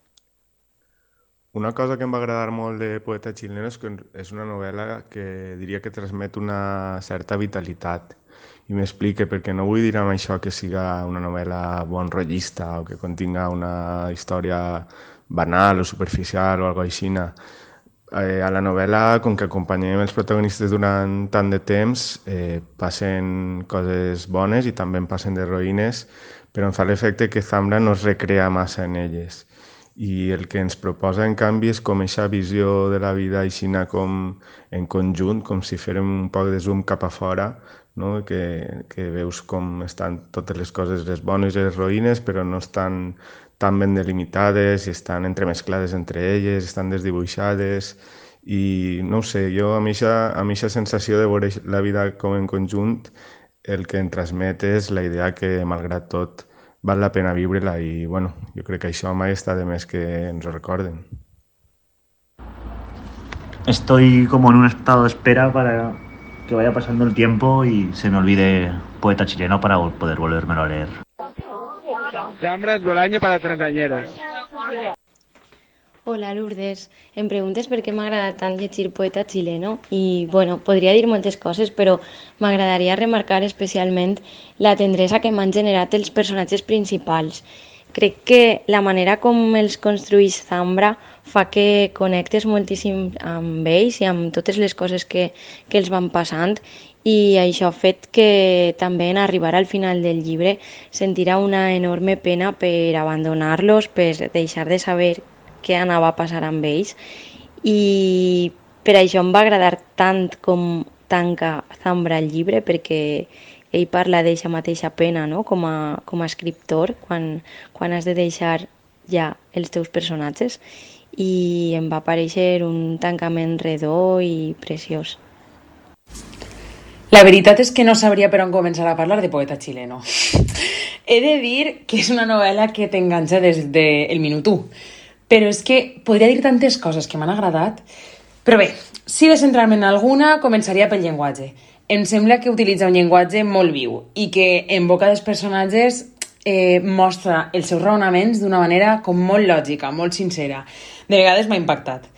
Una cosa que em va agradar molt de Poeta xileno és que és una novel·la que diria que transmet una certa vitalitat. I m'explique, perquè no vull dir amb això que siga una novel·la bon rotllista o que continga una història banal o superficial o alguna així. Eh, a la novel·la, com que acompanyem els protagonistes durant tant de temps, eh, passen coses bones i també en passen d'heroïnes, però em fa l'efecte que Zambra no es recrea massa en elles i el que ens proposa en canvi és com aquesta visió de la vida aixina com en conjunt, com si férem un poc de zoom cap a fora, no? que, que veus com estan totes les coses, les bones i les roïnes, però no estan tan ben delimitades i estan entremesclades entre elles, estan desdibuixades i no sé, jo amb aquesta sensació de veure la vida com en conjunt el que em transmet és la idea que malgrat tot val la pena viure-la i bueno, jo crec que això mai està de més que ens ho recorden. Estoy como en un estado de espera para que vaya pasando el tiempo y se me olvide poeta chileno para poder volvérmelo a leer. Zambra es Bolaño para treintañeros. Hola Lourdes, em preguntes per què m'agrada tant llegir poeta xileno i, bueno, podria dir moltes coses, però m'agradaria remarcar especialment la tendresa que m'han generat els personatges principals. Crec que la manera com els construïs Zambra fa que connectes moltíssim amb ells i amb totes les coses que, que els van passant i això ha fet que també en arribar al final del llibre sentirà una enorme pena per abandonar-los, per deixar de saber què anava a passar amb ells i per això em va agradar tant com tanca Zambra el llibre perquè ell parla d'eixa mateixa pena no? com, a, com a escriptor quan, quan has de deixar ja els teus personatges i em va aparèixer un tancament redó i preciós. La veritat és que no sabria per on començar a parlar de poeta xileno. [LAUGHS] He de dir que és una novel·la que t'enganxa des del minut 1. Però és que podria dir tantes coses que m'han agradat. Però bé, si de centrar-me en alguna, començaria pel llenguatge. Em sembla que utilitza un llenguatge molt viu i que en boca dels personatges eh, mostra els seus raonaments d'una manera com molt lògica, molt sincera. De vegades m'ha impactat.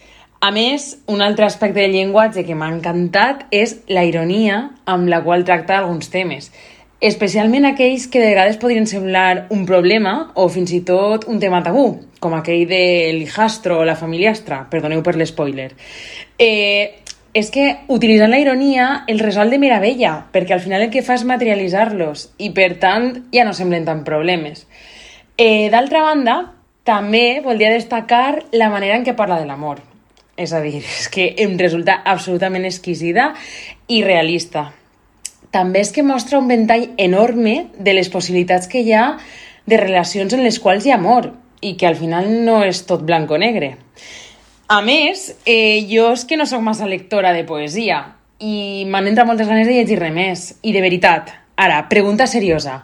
A més, un altre aspecte del llenguatge que m'ha encantat és la ironia amb la qual tracta alguns temes, especialment aquells que de vegades podrien semblar un problema o fins i tot un tema tabú, com aquell de l'hijastro o la familiastra, perdoneu per l'espoiler. Eh, és que utilitzant la ironia el resol de meravella, perquè al final el que fa és materialitzar-los i per tant ja no semblen tan problemes. Eh, D'altra banda, també voldria destacar la manera en què parla de l'amor. És a dir, és que em resulta absolutament exquisida i realista. També és que mostra un ventall enorme de les possibilitats que hi ha de relacions en les quals hi ha amor i que al final no és tot blanc o negre. A més, eh, jo és que no sóc massa lectora de poesia i m'han entrat moltes ganes de llegir-ne més. I de veritat, ara, pregunta seriosa.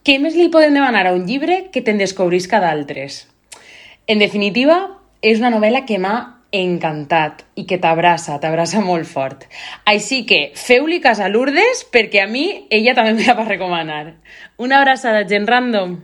Què més li podem demanar a un llibre que te'n descobrisca d'altres? En definitiva, és una novel·la que m'ha encantat i que t'abraça, t'abraça molt fort. Així que feu-li cas a Lourdes perquè a mi ella també me la va recomanar. Una abraçada, gent random.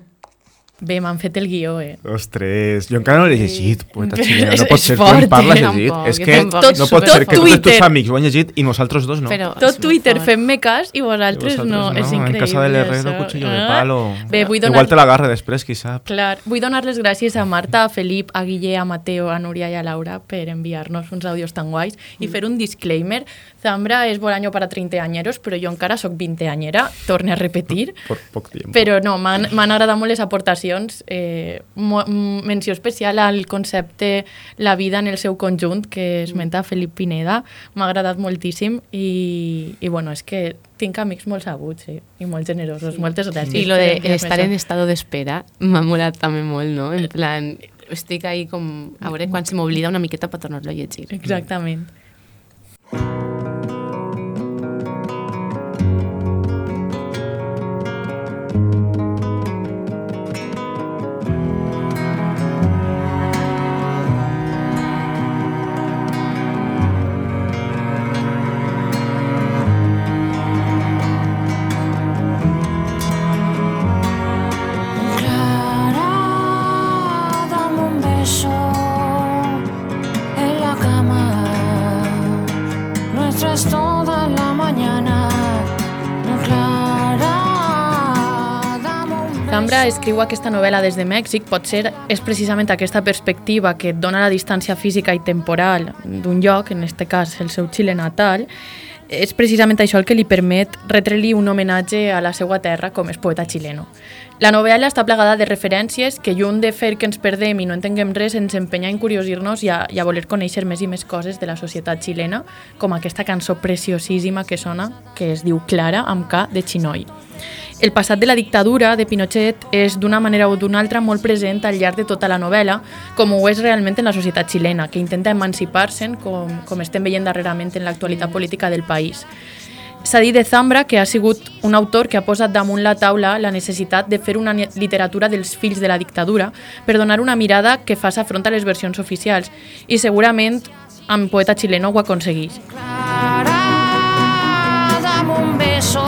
Bé, m'han fet el guió, eh? Ostres, jo encara no l'he llegit, poeta xilena. No pot ser, tu en parles eh? llegit. Tampoc, És que tampoc. no pot Tot ser que tots els teus amics ho han llegit i nosaltres dos no. Però Tot Twitter, fem-me cas i vosaltres, Vosaltres no. És increïble. En casa de l'herrero, cuchillo de Ah. palo. Bé, vull donar... Igual te l'agarra després, qui sap. Clar, vull donar les gràcies a Marta, a Felip, a Guille, a Mateo, a Núria i a Laura per enviar-nos uns àudios tan guais i fer un disclaimer. Zambra és bol año para 30 añeros, però jo encara sóc 20 anyera, torne a repetir. Por poc temps. Però no, m'han agradat molt les aportacions. Eh, mo- mm, menció especial al concepte La vida en el seu conjunt, que esmenta Felip Pineda. M'ha agradat moltíssim i, i bueno, és que tinc amics molt sabuts eh? i molt generosos. Moltes gràcies. I lo de estar en estado d'espera m'ha molat també molt, no? En plan, estic ahí com... A veure quan se m'oblida una miqueta per tornar-lo a llegir. Exactament. Clara, Zambra escriu aquesta novel·la des de Mèxic, potser és precisament aquesta perspectiva que et dona la distància física i temporal d'un lloc, en aquest cas el seu Xile natal, és precisament això el que li permet retre-li un homenatge a la seva terra com és poeta xileno. La novel·la està plegada de referències que, lluny de fer que ens perdem i no entenguem res, ens empenya a encuriosir-nos i, a, i a voler conèixer més i més coses de la societat xilena, com aquesta cançó preciosíssima que sona, que es diu Clara, amb K, de Xinoi. El passat de la dictadura de Pinochet és d'una manera o d'una altra molt present al llarg de tota la novel·la, com ho és realment en la societat xilena, que intenta emancipar-se'n, com, com estem veient darrerament en l'actualitat política del país. S'ha dit de Zambra que ha sigut un autor que ha posat damunt la taula la necessitat de fer una literatura dels fills de la dictadura per donar una mirada que faça front a les versions oficials i segurament amb poeta xileno ho aconsegueix. Clara, dame un beso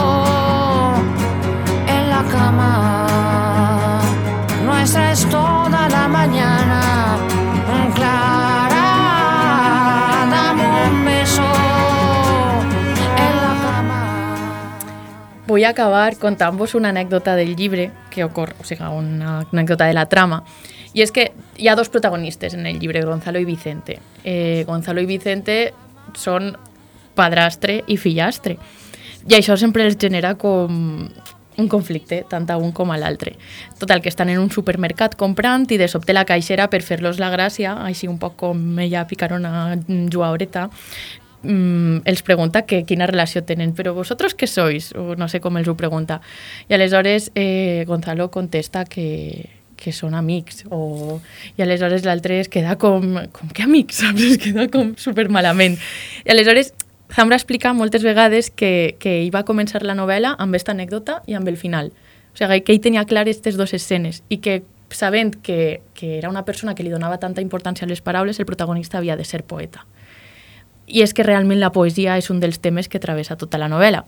en la cama. Vull acabar contant-vos una anècdota del llibre que ocorre, o sigui, una anècdota de la trama. I és que hi ha dos protagonistes en el llibre, Gonzalo i Vicente. Eh, Gonzalo i Vicente són padrastre i fillastre. I això sempre els genera com un conflicte, tant a un com a l'altre. Total, que estan en un supermercat comprant i de sobte la caixera, per fer-los la gràcia, així un poc com ella picarona jugadoreta, mm, els pregunta que quina relació tenen, però vosaltres què sois? O no sé com els ho pregunta. I aleshores eh, Gonzalo contesta que, que són amics o... i aleshores l'altre es queda com, com que amics, [LAUGHS] saps? Es queda com super malament. I aleshores Zambra explica moltes vegades que, que ell va començar la novel·la amb aquesta anècdota i amb el final. O sigui, que ell tenia clar aquestes dues escenes i que sabent que, que era una persona que li donava tanta importància a les paraules, el protagonista havia de ser poeta. I és que realment la poesia és un dels temes que travessa tota la novel·la.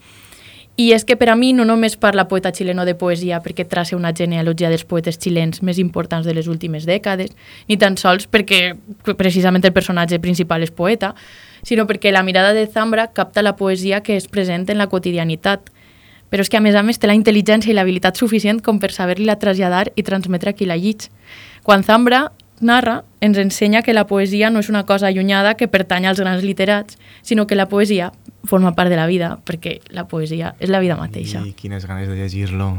I és que per a mi no només parla poeta xileno de poesia perquè traça una genealogia dels poetes xilens més importants de les últimes dècades, ni tan sols perquè precisament el personatge principal és poeta, sinó perquè la mirada de Zambra capta la poesia que és present en la quotidianitat. Però és que a més a més té la intel·ligència i l'habilitat suficient com per saber-li-la traslladar i transmetre a qui la llig. Quan Zambra narra, ens ensenya que la poesia no és una cosa allunyada que pertany als grans literats, sinó que la poesia forma part de la vida, perquè la poesia és la vida mateixa. I quines ganes de llegir-lo.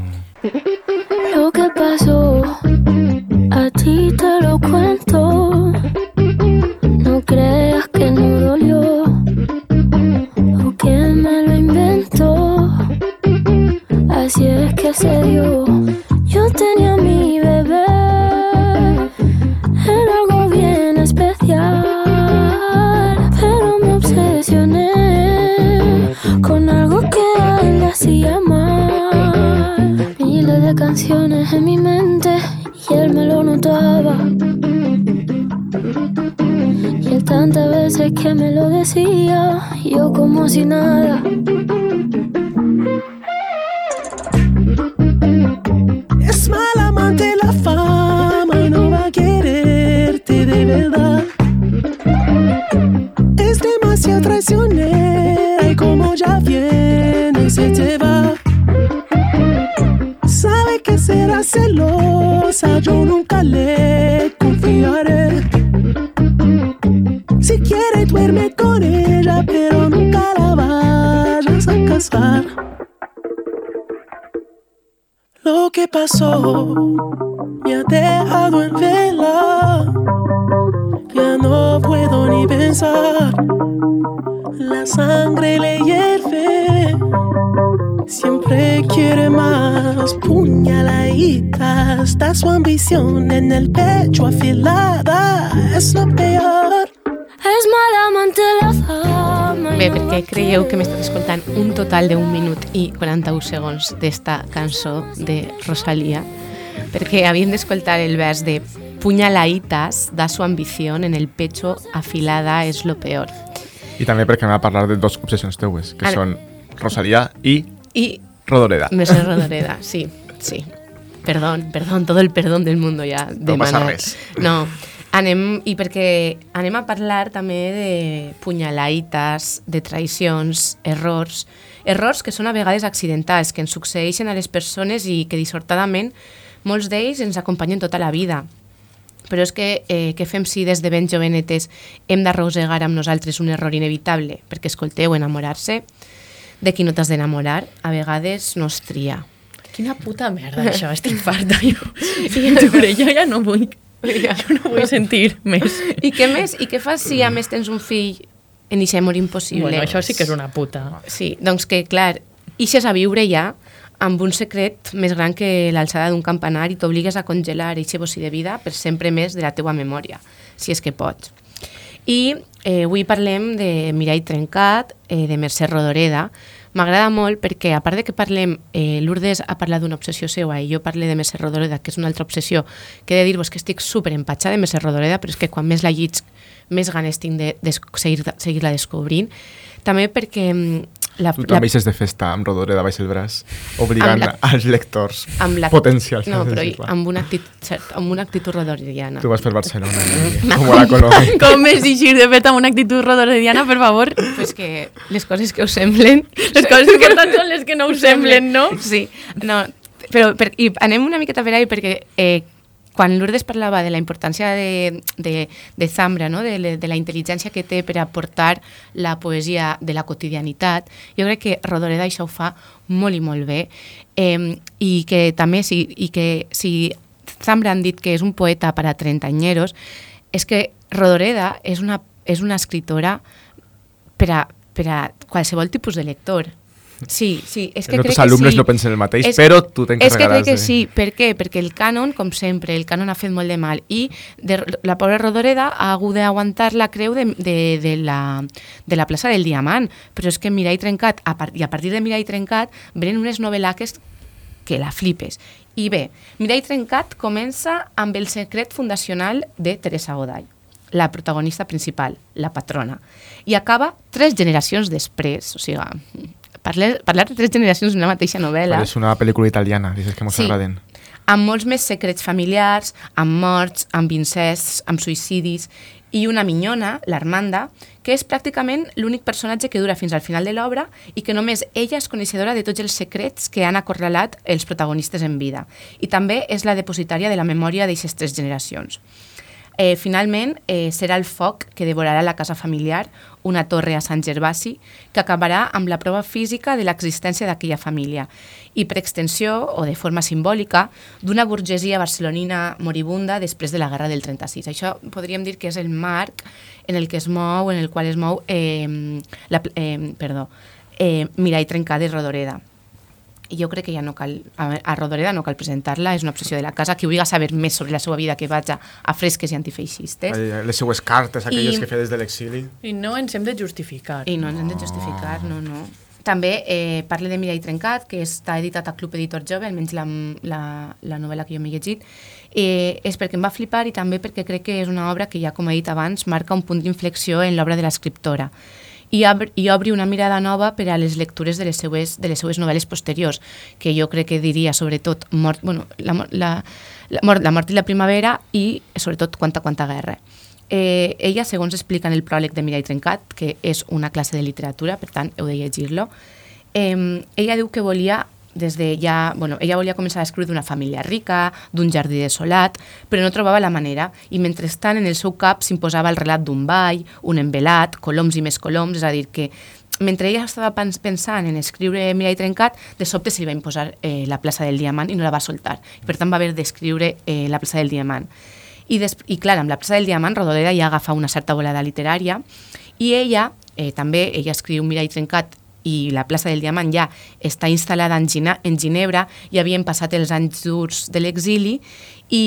Lo que pasó, a ti te lo cuento. No creas que no dolió o que me lo inventó. Así es que se dio. Yo tenía mi bebé, Miles de canciones en mi mente y él me lo notaba. Y él tantas veces que me lo decía, yo como si nada. Es mal amante la fama y no va a quererte de verdad. Es demasiado traicionera será celosa, yo nunca le confiaré. Si quiere duerme con ella, pero nunca la vayas a casar. Lo que pasó me ha dejado en vela. Ya no puedo ni pensar. La sangre le hierve. Siempre quiere más puñaladitas. Está su ambición en el pecho afilada. Es lo peor. Es mal amante la fama. Bé, perquè creieu que m'estàs escoltant un total d'un minut i 41 segons d'esta cançó de Rosalía? Perquè havíem d'escoltar el vers de puñaladitas da su ambición en el pecho afilada es lo peor. I també perquè anem a parlar de dos obsessions teues, que Ara- són Rosalía i I Rodoreda. Mercè Rodoreda, sí, sí. Perdón, perdón, todo el perdón del mundo ja No passa demanat. res. No, anem, i perquè anem a parlar també de punyalaites, de traicions, errors, errors que són a vegades accidentals, que ens succeeixen a les persones i que dissortadament molts d'ells ens acompanyen tota la vida. Però és que, eh, què fem si des de ben jovenetes hem d'arrossegar amb nosaltres un error inevitable? Perquè, escolteu, enamorar-se de qui no t'has d'enamorar, a vegades no es tria. Quina puta merda, això, [LAUGHS] estic farta jo. I jure, jo ja no vull, jo no vull sentir més. I què més? I què fas si a més tens un fill en eixe amor impossible? Bueno, això sí que és una puta. Sí, doncs que, clar, ixes a viure ja amb un secret més gran que l'alçada d'un campanar i t'obligues a congelar eixe bocí de vida per sempre més de la teua memòria, si és que pots. I eh, avui parlem de Mirai Trencat, eh, de Mercè Rodoreda. M'agrada molt perquè, a part de que parlem, eh, Lourdes ha parlat d'una obsessió seva i jo parle de Mercè Rodoreda, que és una altra obsessió, que he de dir-vos que estic super empatxada de Mercè Rodoreda, però és que quan més la llits, més ganes tinc de, de seguir- seguir-la descobrint. També perquè mm, la, Tu també eixes de festa amb Rodoreda baix el braç, obligant la- als lectors amb la, potencials. No, a però amb una actitud, cert, amb una actitud rodoriana. Tu vas per Barcelona, [LAUGHS] eh? com a la Colònia. [LAUGHS] Com és eixir de fet amb una actitud rodorediana, per favor? Pues que les coses que us semblen... Les coses importants [LAUGHS] són les que no us semblen, no? Sí, no, però per, i anem una miqueta per ahí perquè eh, quan Lourdes parlava de la importància de, de, de Zambra, no? de, de la intel·ligència que té per aportar la poesia de la quotidianitat, jo crec que Rodoreda això ho fa molt i molt bé eh, i que també si, i que si Zambra han dit que és un poeta per a trentañeros, és que Rodoreda és una, és una escritora per a, per a qualsevol tipus de lector. Sí, sí, és que Els crec nostres que alumnes sí. no pensen el mateix, És- però tu És que t'encarregaràs crec que sí, per què? Perquè el cànon, com sempre, el cànon ha fet molt de mal i de, la pobra Rodoreda ha hagut d'aguantar la creu de, de, de, la, de la plaça del Diamant, però és que Mirai Trencat, a part, i a partir de Mirai Trencat, venen unes novel·laques que la flipes. I bé, Mirai Trencat comença amb el secret fundacional de Teresa Goday, la protagonista principal, la patrona, i acaba tres generacions després, o sigui, parlar, parlar de tres generacions d'una mateixa novel·la És una pel·lícula italiana, dices que mos Sí. agraden. amb molts més secrets familiars, amb morts, amb incests, amb suïcidis, i una minyona, l'Armanda, que és pràcticament l'únic personatge que dura fins al final de l'obra i que només ella és coneixedora de tots els secrets que han acorralat els protagonistes en vida. I també és la depositària de la memòria d'aquestes tres generacions. Eh, finalment, eh, serà el foc que devorarà la casa familiar, una torre a Sant Gervasi, que acabarà amb la prova física de l'existència d'aquella família i, per extensió, o de forma simbòlica, d'una burgesia barcelonina moribunda després de la Guerra del 36. Això podríem dir que és el marc en el que es mou, en el qual es mou eh, la, eh, perdó, eh, Mirai Trencada i Rodoreda. I jo crec que ja no cal, a, Rodoreda no cal presentar-la, és una obsessió de la casa, qui vulgui saber més sobre la seva vida que vaig a, a fresques i antifeixistes. Les seues cartes, aquelles I- que feia des de l'exili. I no ens hem de justificar. I no ens hem de justificar, no, no. També eh, parla de Mirai Trencat, que està editat a Club Editor Jove, almenys la, la, la novel·la que jo m'he llegit, eh, és perquè em va flipar i també perquè crec que és una obra que, ja com he dit abans, marca un punt d'inflexió en l'obra de l'escriptora i, obri, i obri una mirada nova per a les lectures de les seues, de les seues novel·les posteriors, que jo crec que diria sobretot mort, bueno, la, la, la, mort, la mort i la primavera i sobretot Quanta, quanta guerra. Eh, ella, segons explica en el pròleg de Mirai Trencat, que és una classe de literatura, per tant, heu de llegir-lo, eh, ella diu que volia des de ja, bueno, ella volia començar a escriure d'una família rica, d'un jardí desolat, però no trobava la manera i mentrestant en el seu cap s'imposava el relat d'un ball, un envelat, coloms i més coloms, és a dir, que mentre ella estava pens- pensant en escriure Mirai Trencat, de sobte se li va imposar eh, la plaça del Diamant i no la va soltar. Per tant, va haver d'escriure eh, la plaça del Diamant. I, I clar, amb la plaça del Diamant, Rodoreda ja agafa una certa volada literària i ella, eh, també, ella escriu Mirai Trencat i la plaça del Diamant ja està instal·lada en, Gina, en Ginebra, ja havien passat els anys durs de l'exili i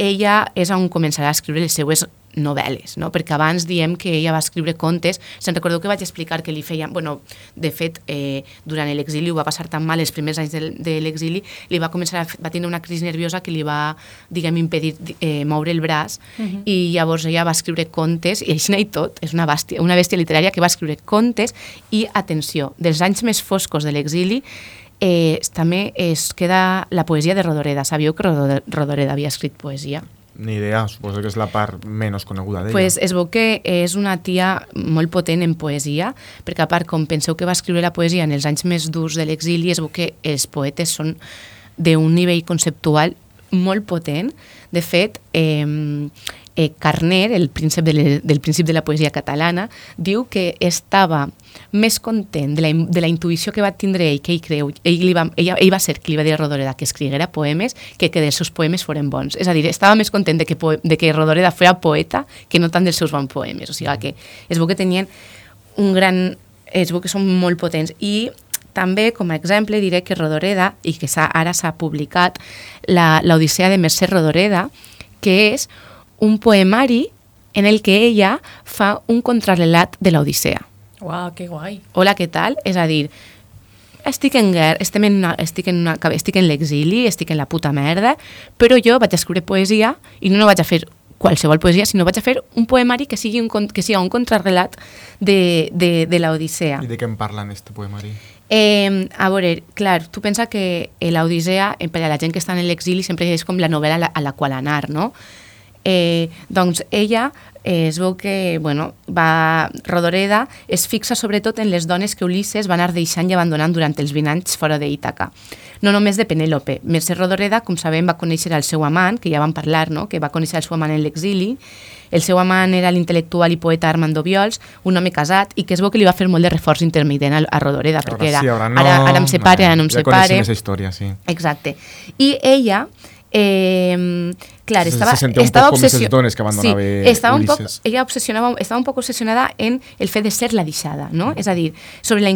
ella és on començarà a escriure les seues novel·les, no? perquè abans diem que ella va escriure contes, se'n recordeu que vaig explicar que li feien, bueno, de fet, eh, durant l'exili ho va passar tan mal els primers anys de, de l'exili, li va començar a, va tenir una crisi nerviosa que li va, diguem, impedir eh, moure el braç Mhm. i llavors ella va escriure contes, i així i tot, és una bèstia, una bèstia literària que va escriure contes i, atenció, dels anys més foscos de l'exili, eh, també es queda la poesia de Rodoreda. Sabíeu que Rodo- Rodoreda havia escrit poesia? Ni idea, suposo que és la part menys coneguda d'ella. Pues es veu que és una tia molt potent en poesia, perquè a part, com penseu que va escriure la poesia en els anys més durs de l'exili, es veu que els poetes són d'un nivell conceptual molt potent. De fet, eh, eh, Carner, el príncep de del príncip de la poesia catalana, diu que estava més content de la, de la intuïció que va tindre ell, que ell creu, ell, li va, ella, ell va ser qui li va dir a Rodoreda que escriguera poemes que que dels seus poemes foren bons. És a dir, estava més content de que, de que Rodoreda fora poeta que no tant dels seus bons poemes. O sigui que es veu que tenien un gran... Es veu que són molt potents. I també, com a exemple, diré que Rodoreda, i que ara s'ha publicat l'Odissea de Mercè Rodoreda, que és un poemari en el que ella fa un contrarrelat de l'Odissea. Uau, que guai. Hola, què tal? És a dir, estic en guerra, estem en una, estic en, una, estic en l'exili, estic en la puta merda, però jo vaig escriure poesia i no vaig a fer qualsevol poesia, sinó vaig a fer un poemari que sigui un, que sigui un contrarrelat de, de, de l'Odissea. I de què en parla en este poemari? Eh, a veure, clar, tu pensa que eh, l'Odissea, eh, per a la gent que està en l'exili, sempre és com la novel·la a la, a la qual anar, no? Eh, doncs ella eh, es veu que, bueno, va, Rodoreda es fixa sobretot en les dones que Ulisses va anar deixant i abandonant durant els 20 anys fora d'Ítaca. No només de Penèlope. Mercè Rodoreda, com sabem, va conèixer el seu amant, que ja vam parlar, no? que va conèixer el seu amant en l'exili. El seu amant era l'intel·lectual i poeta Armando Viols, un home casat, i que es veu que li va fer molt de reforç intermitent a, a Rodoreda, perquè era, sí, ara no. ara, ara em separe, ara no em ja separe. coneixem aquesta història, sí. Exacte. I ella, eh, clar, Se- estava, se que abandonava sí, estava un poc, ella obsessionava, estava un poc obsessionada en el fet de ser la deixada, no? És a dir, sobre la,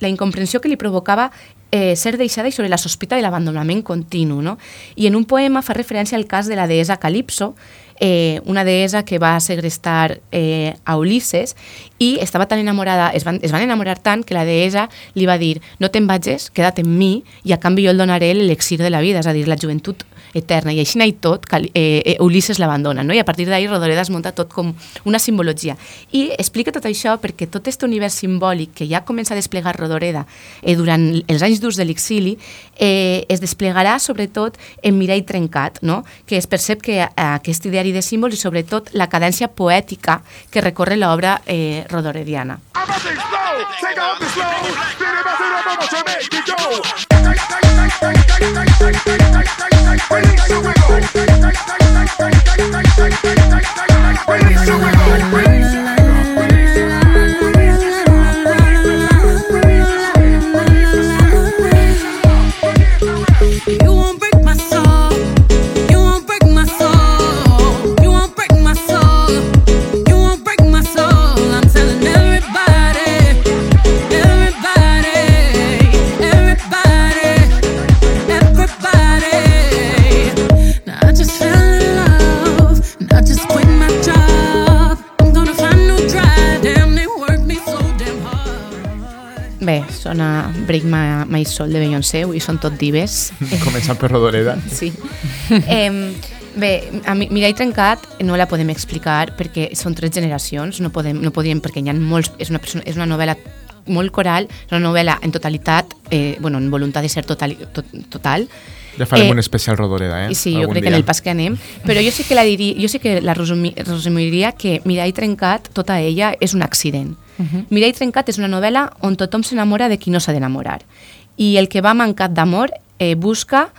la incomprensió que li provocava eh, ser deixada i sobre la sospita de l'abandonament continu, no? I en un poema fa referència al cas de la deessa Calipso, eh, una deessa que va segrestar eh, a Ulisses i estava tan enamorada, es van, es van enamorar tant que la deessa li va dir no te'n vagis, queda't amb mi i a canvi jo el donaré l'elixir de la vida, és a dir, la joventut eterna, i així i tot, Cali- eh, eh, Ulisses l'abandona, no? i a partir d'ahir Rodoreda es munta tot com una simbologia. I explica tot això perquè tot aquest univers simbòlic que ja comença a desplegar Rodoreda eh, durant els anys durs de l'exili eh, es desplegarà sobretot en Mirall Trencat, no? que es percep que eh, aquest ideari de símbols i sobretot la cadència poètica que recorre l'obra eh, rodorediana. Release your Bé, sona Break My, My Soul de Beyoncé, avui són tot dives. [LAUGHS] Començant per Rodoreda. [LAUGHS] Sí. Eh, bé, a mi, Mirai Trencat no la podem explicar perquè són tres generacions, no, podem, no podríem, perquè hi ha molts, és una, persona, és una novel·la molt coral, és una novel·la en totalitat, eh, bueno, en voluntat de ser total, tot, total. Ja farem Eh, un especial Rodoreda, eh? Sí, jo crec que dia. en el pas que anem. Però jo sí que la diria, jo sí que la resumi, resumiria que Mirai Trencat, tota ella, és un accident. Uh -huh. Mirai Trencat és una novel·la on tothom s'enamora de qui no s'ha d'enamorar. I el que va mancat d'amor eh, busca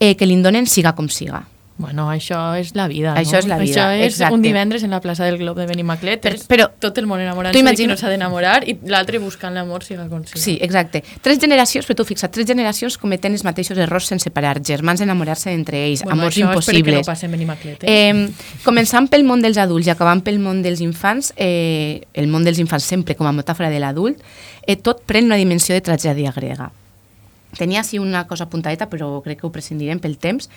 eh, que l'indonen siga com siga. Bueno, això és la vida, Això no? és la vida, Això és exacte. un divendres en la plaça del Glob de Benimaclet, Per- és però tot el món de imagina- qui no s'ha d'enamorar i l'altre buscant l'amor siga com siga. Sí, exacte. Tres generacions, però tu fixa't, tres generacions cometen els mateixos errors sense parar, germans enamorar-se entre ells, Bueno, amors això és perquè impossibles. no Benimaclet, eh? Eh, començant pel món dels adults i acabant pel món dels infants, eh, el món dels infants sempre com a metàfora de l'adult, eh, tot pren una dimensió de tragèdia grega. Tenia així una cosa apuntadeta, però crec que ho prescindirem pel temps.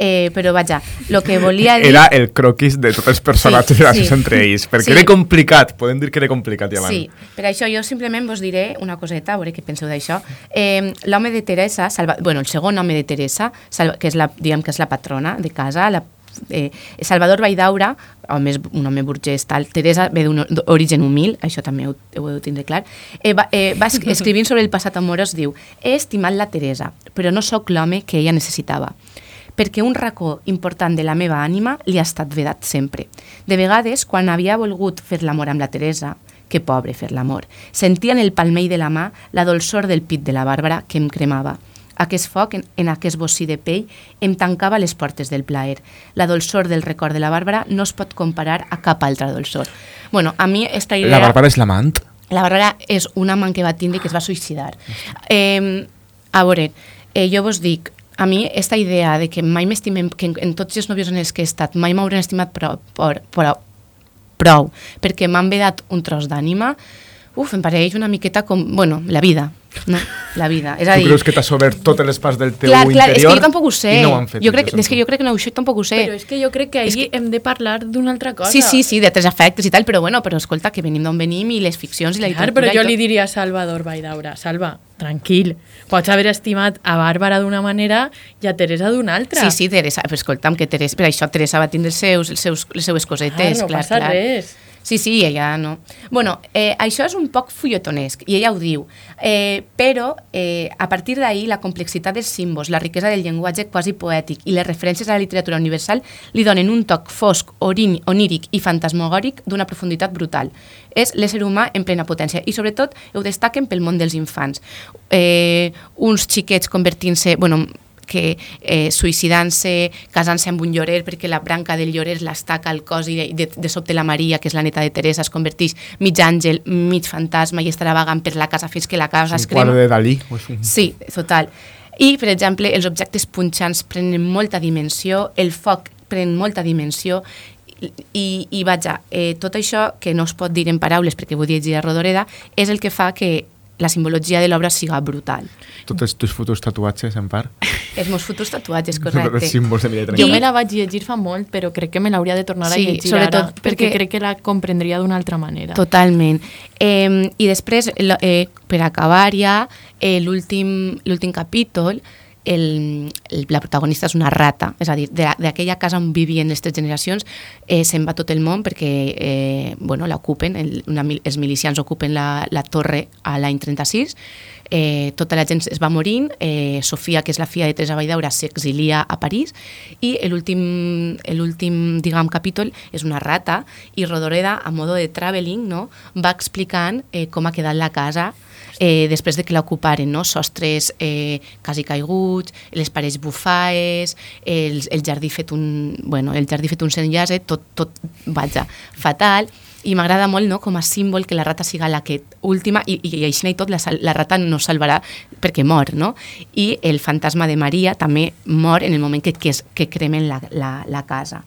Eh, però vaja, el que volia dir... Era el croquis de tots els personatges Sí, sí, gràcies sí. entre ells, perquè Sí. era complicat, podem dir que era complicat, ja Sí, per això jo simplement vos diré una coseta, a veure què penseu d'això. Eh, L'home de Teresa, Salva, bueno, el segon home de Teresa, Salva, que és la, diguem que és la patrona de casa, la, eh, Salvador Valldaura, home, un home burgès, tal, Teresa ve d'un origen humil, això també ho, ho heu de tindre clar, eh, va, eh, va es- [LAUGHS] escrivint sobre el passat amorós, diu, he estimat la Teresa, però no sóc l'home que ella necessitava perquè un racó important de la meva ànima li ha estat vedat sempre. De vegades, quan havia volgut fer l'amor amb la Teresa, que pobre fer l'amor, sentia en el palmell de la mà la dolçor del pit de la Bàrbara que em cremava. Aquest foc, en, en aquest bocí de pell, em tancava les portes del plaer. La dolçor del record de la Bàrbara no es pot comparar a cap altra dolçor. Bueno, a mi esta idea... La Bàrbara és l'amant? La Bàrbara és una amant que va tindre que es va suïcidar. Eh, a veure, eh, jo vos dic, a mi esta idea de que mai m'estimem, que en, en tots els nòvios en els que he estat mai m'hauran estimat prou, prou, prou, prou perquè m'han vedat un tros d'ànima, uf, em pareix una miqueta com, bueno, la vida, no? La vida. És a [LAUGHS] Tu dir, creus que t'has obert totes les parts del teu clar, clar, és interior que jo tampoc ho sé. i no ho han fet jo crec, és que jo crec que no, això tampoc ho sé. Però és que jo crec que ahir hem de parlar d'una altra cosa. Sí, sí, sí, de tres afectes i tal, però bueno, però escolta, que venim d'on venim i les ficcions i la Clar, literatura però jo li diria a Salvador Valldaura, Salva, tranquil, pots haver estimat a Bàrbara d'una manera i a Teresa d'una altra. Sí, sí, Teresa, però escolta'm, que Teresa, per això Teresa va tindre els seus, els seus, les seues cosetes, Clar, no clar, passa clar. res. Sí, sí, ella no. Bueno, eh, això és un poc fullotonesc, i ella ho diu, eh, però eh, a partir d'ahir la complexitat dels símbols, la riquesa del llenguatge quasi poètic i les referències a la literatura universal li donen un toc fosc, orin, oníric i fantasmagòric d'una profunditat brutal. És l'ésser humà en plena potència i sobretot ho destaquen pel món dels infants. Eh, uns xiquets convertint-se, bueno, que eh, suïcidant-se, casant-se amb un llorer perquè la branca del llorer l'estaca al cos i de, de, de sobte la Maria, que és la neta de Teresa, es converteix mig àngel, mig fantasma i estarà vagant per la casa fins que la casa un es crema. quadre de Dalí. un- Sí, total. I, per exemple, els objectes punxants prenen molta dimensió, el foc pren molta dimensió, i, i vaja, eh, tot això que no es pot dir en paraules perquè vull dir a Rodoreda, és el que fa que la simbologia de l'obra siga brutal. Tots els teus futurs tatuatges, en part. Els meus futurs tatuatges, Els correcte. símbols de Mireia Jo me la vaig llegir fa molt, però crec que me l'hauria de tornar Sí, a llegir sobretot ara, perquè, perquè- crec que la comprendria d'una altra manera. Totalment. Eh, I després, eh, per acabar ja, eh, l'últim capítol el, el, la protagonista és una rata, és a dir, d'aquella casa on vivien les tres generacions eh, se'n va tot el món perquè eh, bueno, l'ocupen, els milicians ocupen la, la torre a l'any 36, eh, tota la gent es va morint, eh, Sofia, que és la filla de Teresa Valldaura, s'exilia a París i l'últim diguem, capítol és una rata i Rodoreda, a modo de traveling, no, va explicant eh, com ha quedat la casa eh, després de que l'ocuparen, no? sostres eh, quasi caiguts, les parets bufaes, el, el jardí fet un, bueno, el jardí fet un senllase, tot, tot, vaja, fatal, i m'agrada molt no, com a símbol que la rata siga la que última, i, i així i tot la, la rata no salvarà perquè mor, no? I el fantasma de Maria també mor en el moment que, que, es, que cremen la, la, la casa.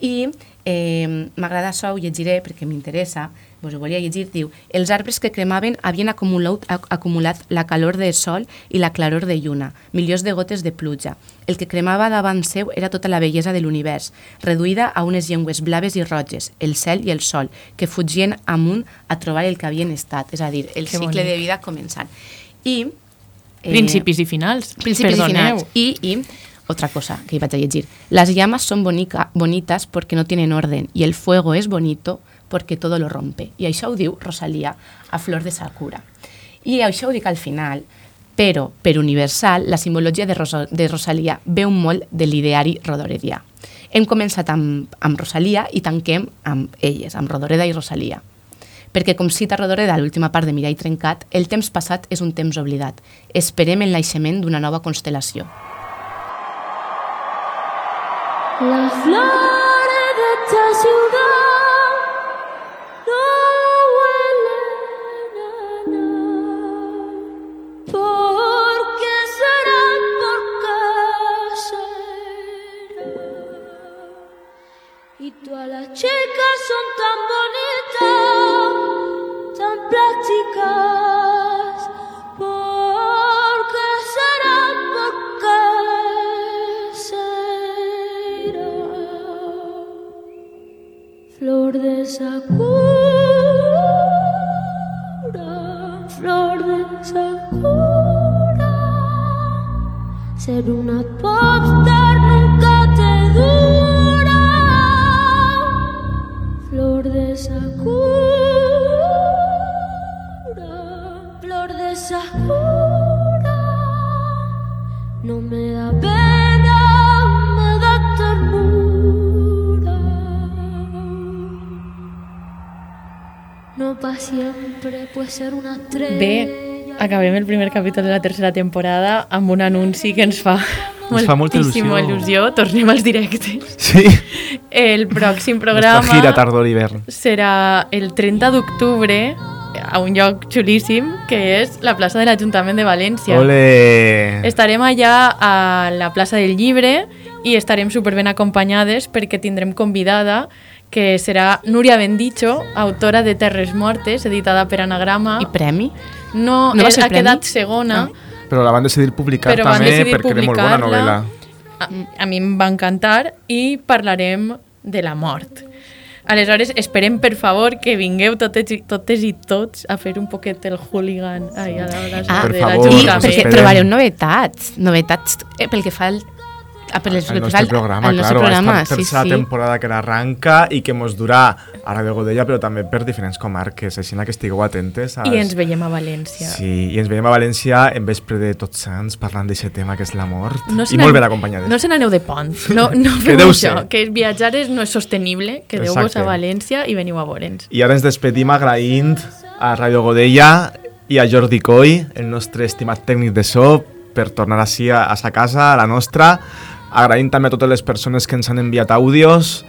I eh, m'agrada això, ho llegiré perquè m'interessa, vos ho volia llegir, diu els arbres que cremaven havien acumulat, ac- acumulat la calor del sol i la claror de lluna, milions de gotes de pluja. El que cremava davant seu era tota la bellesa de l'univers, reduïda a unes llengües blaves i roges, el cel i el sol, que fugien amunt a trobar el que havien estat, és a dir, el Que cicle bonic. de vida començant. I... Principis i finals. Principis Perdoneu. y finales. Y, y otra cosa que iba a decir. Las llamas son bonica, bonitas porque no tienen orden y el fuego es bonito porque todo lo rompe. I això ho diu Rosalía a Flor de Sakura. I això ho dic al final, però, per universal, la simbologia de, Rosa, de Rosalia veu molt de l'ideari rodoredià. Hem començat amb, amb Rosalia i tanquem amb elles, amb Rodoreda i Rosalia perquè com cita Rodoreda a l'última part de Mirall Trencat, el temps passat és un temps oblidat. Esperem el naixement d'una nova constel·lació. La flor acabem el primer capítol de la tercera temporada amb un anunci que ens fa, Ens fa molta moltíssima il·lusió. il·lusió. Tornem als directes. Sí. El pròxim Nostra programa gira tardor-hivern. serà el 30 d'octubre a un lloc xulíssim que és la plaça de l'Ajuntament de València. Ole! Estarem allà a la plaça del Llibre i estarem superben acompanyades perquè tindrem convidada que serà Núria Bendicho, autora de Terres Mortes, editada per Anagrama. I premi? No, No va eh, ser ha premi? quedat segona. Però la van decidir publicar Però van també decidir perquè era molt bona novel·la. A, a mi em va encantar i parlarem de la mort. Aleshores, esperem, per favor, que vingueu totes i, totes i tots a fer un poquet el hooligan ai, a la Ah, de i l'Ajuntament. perquè trobareu novetats, novetats eh, pel que fa al, a, per les, El que nostre programa, al nostre claro, programa, esta sí, sí. temporada que arranca i que mos durà a Radio Godella, però també per diferents comarques, així que estigueu atentes. I ens veiem a València. Sí, i ens veiem a València en vespre de Tots Sants parlant d'aquest tema que és la mort. se I molt ben acompanyades. No se n'aneu de pont. No, [LAUGHS] no feu Quedeu això. ser. Que viatjar és, no és sostenible. Quedeu-vos a València i veniu a veure'ns. I ara ens despedim agraint a Radio Godella i a Jordi Coy, el nostre estimat tècnic de so, per tornar així a, a sa casa, a la nostra. Agraint també a totes les persones que ens han enviat àudios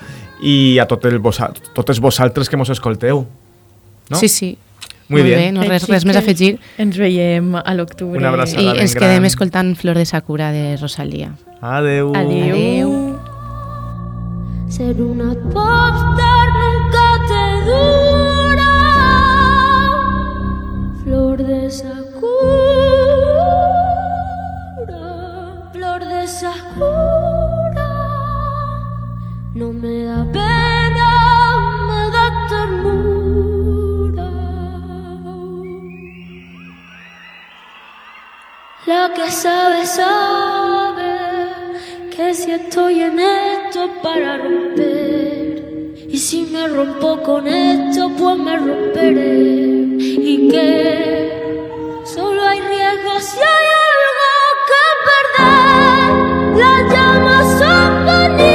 i a tot el vosa, totes vosaltres que mos escolteu. No? Sí, sí. Muy Molt bien. bé, no res, res més a afegir. Ens veiem a l'octubre. Una abraçada I ens gran. quedem escoltant Flor de Sakura de Rosalia. Adeu. Adeu. Adeu. Ser una popstar nunca te dura. Flor de Sakura, flor de Sakura. La que sabe, sabe que si estoy en esto es para romper. Y si me rompo con esto, pues me romperé. Y que solo hay riesgo si hay algo que perder. Las llamas son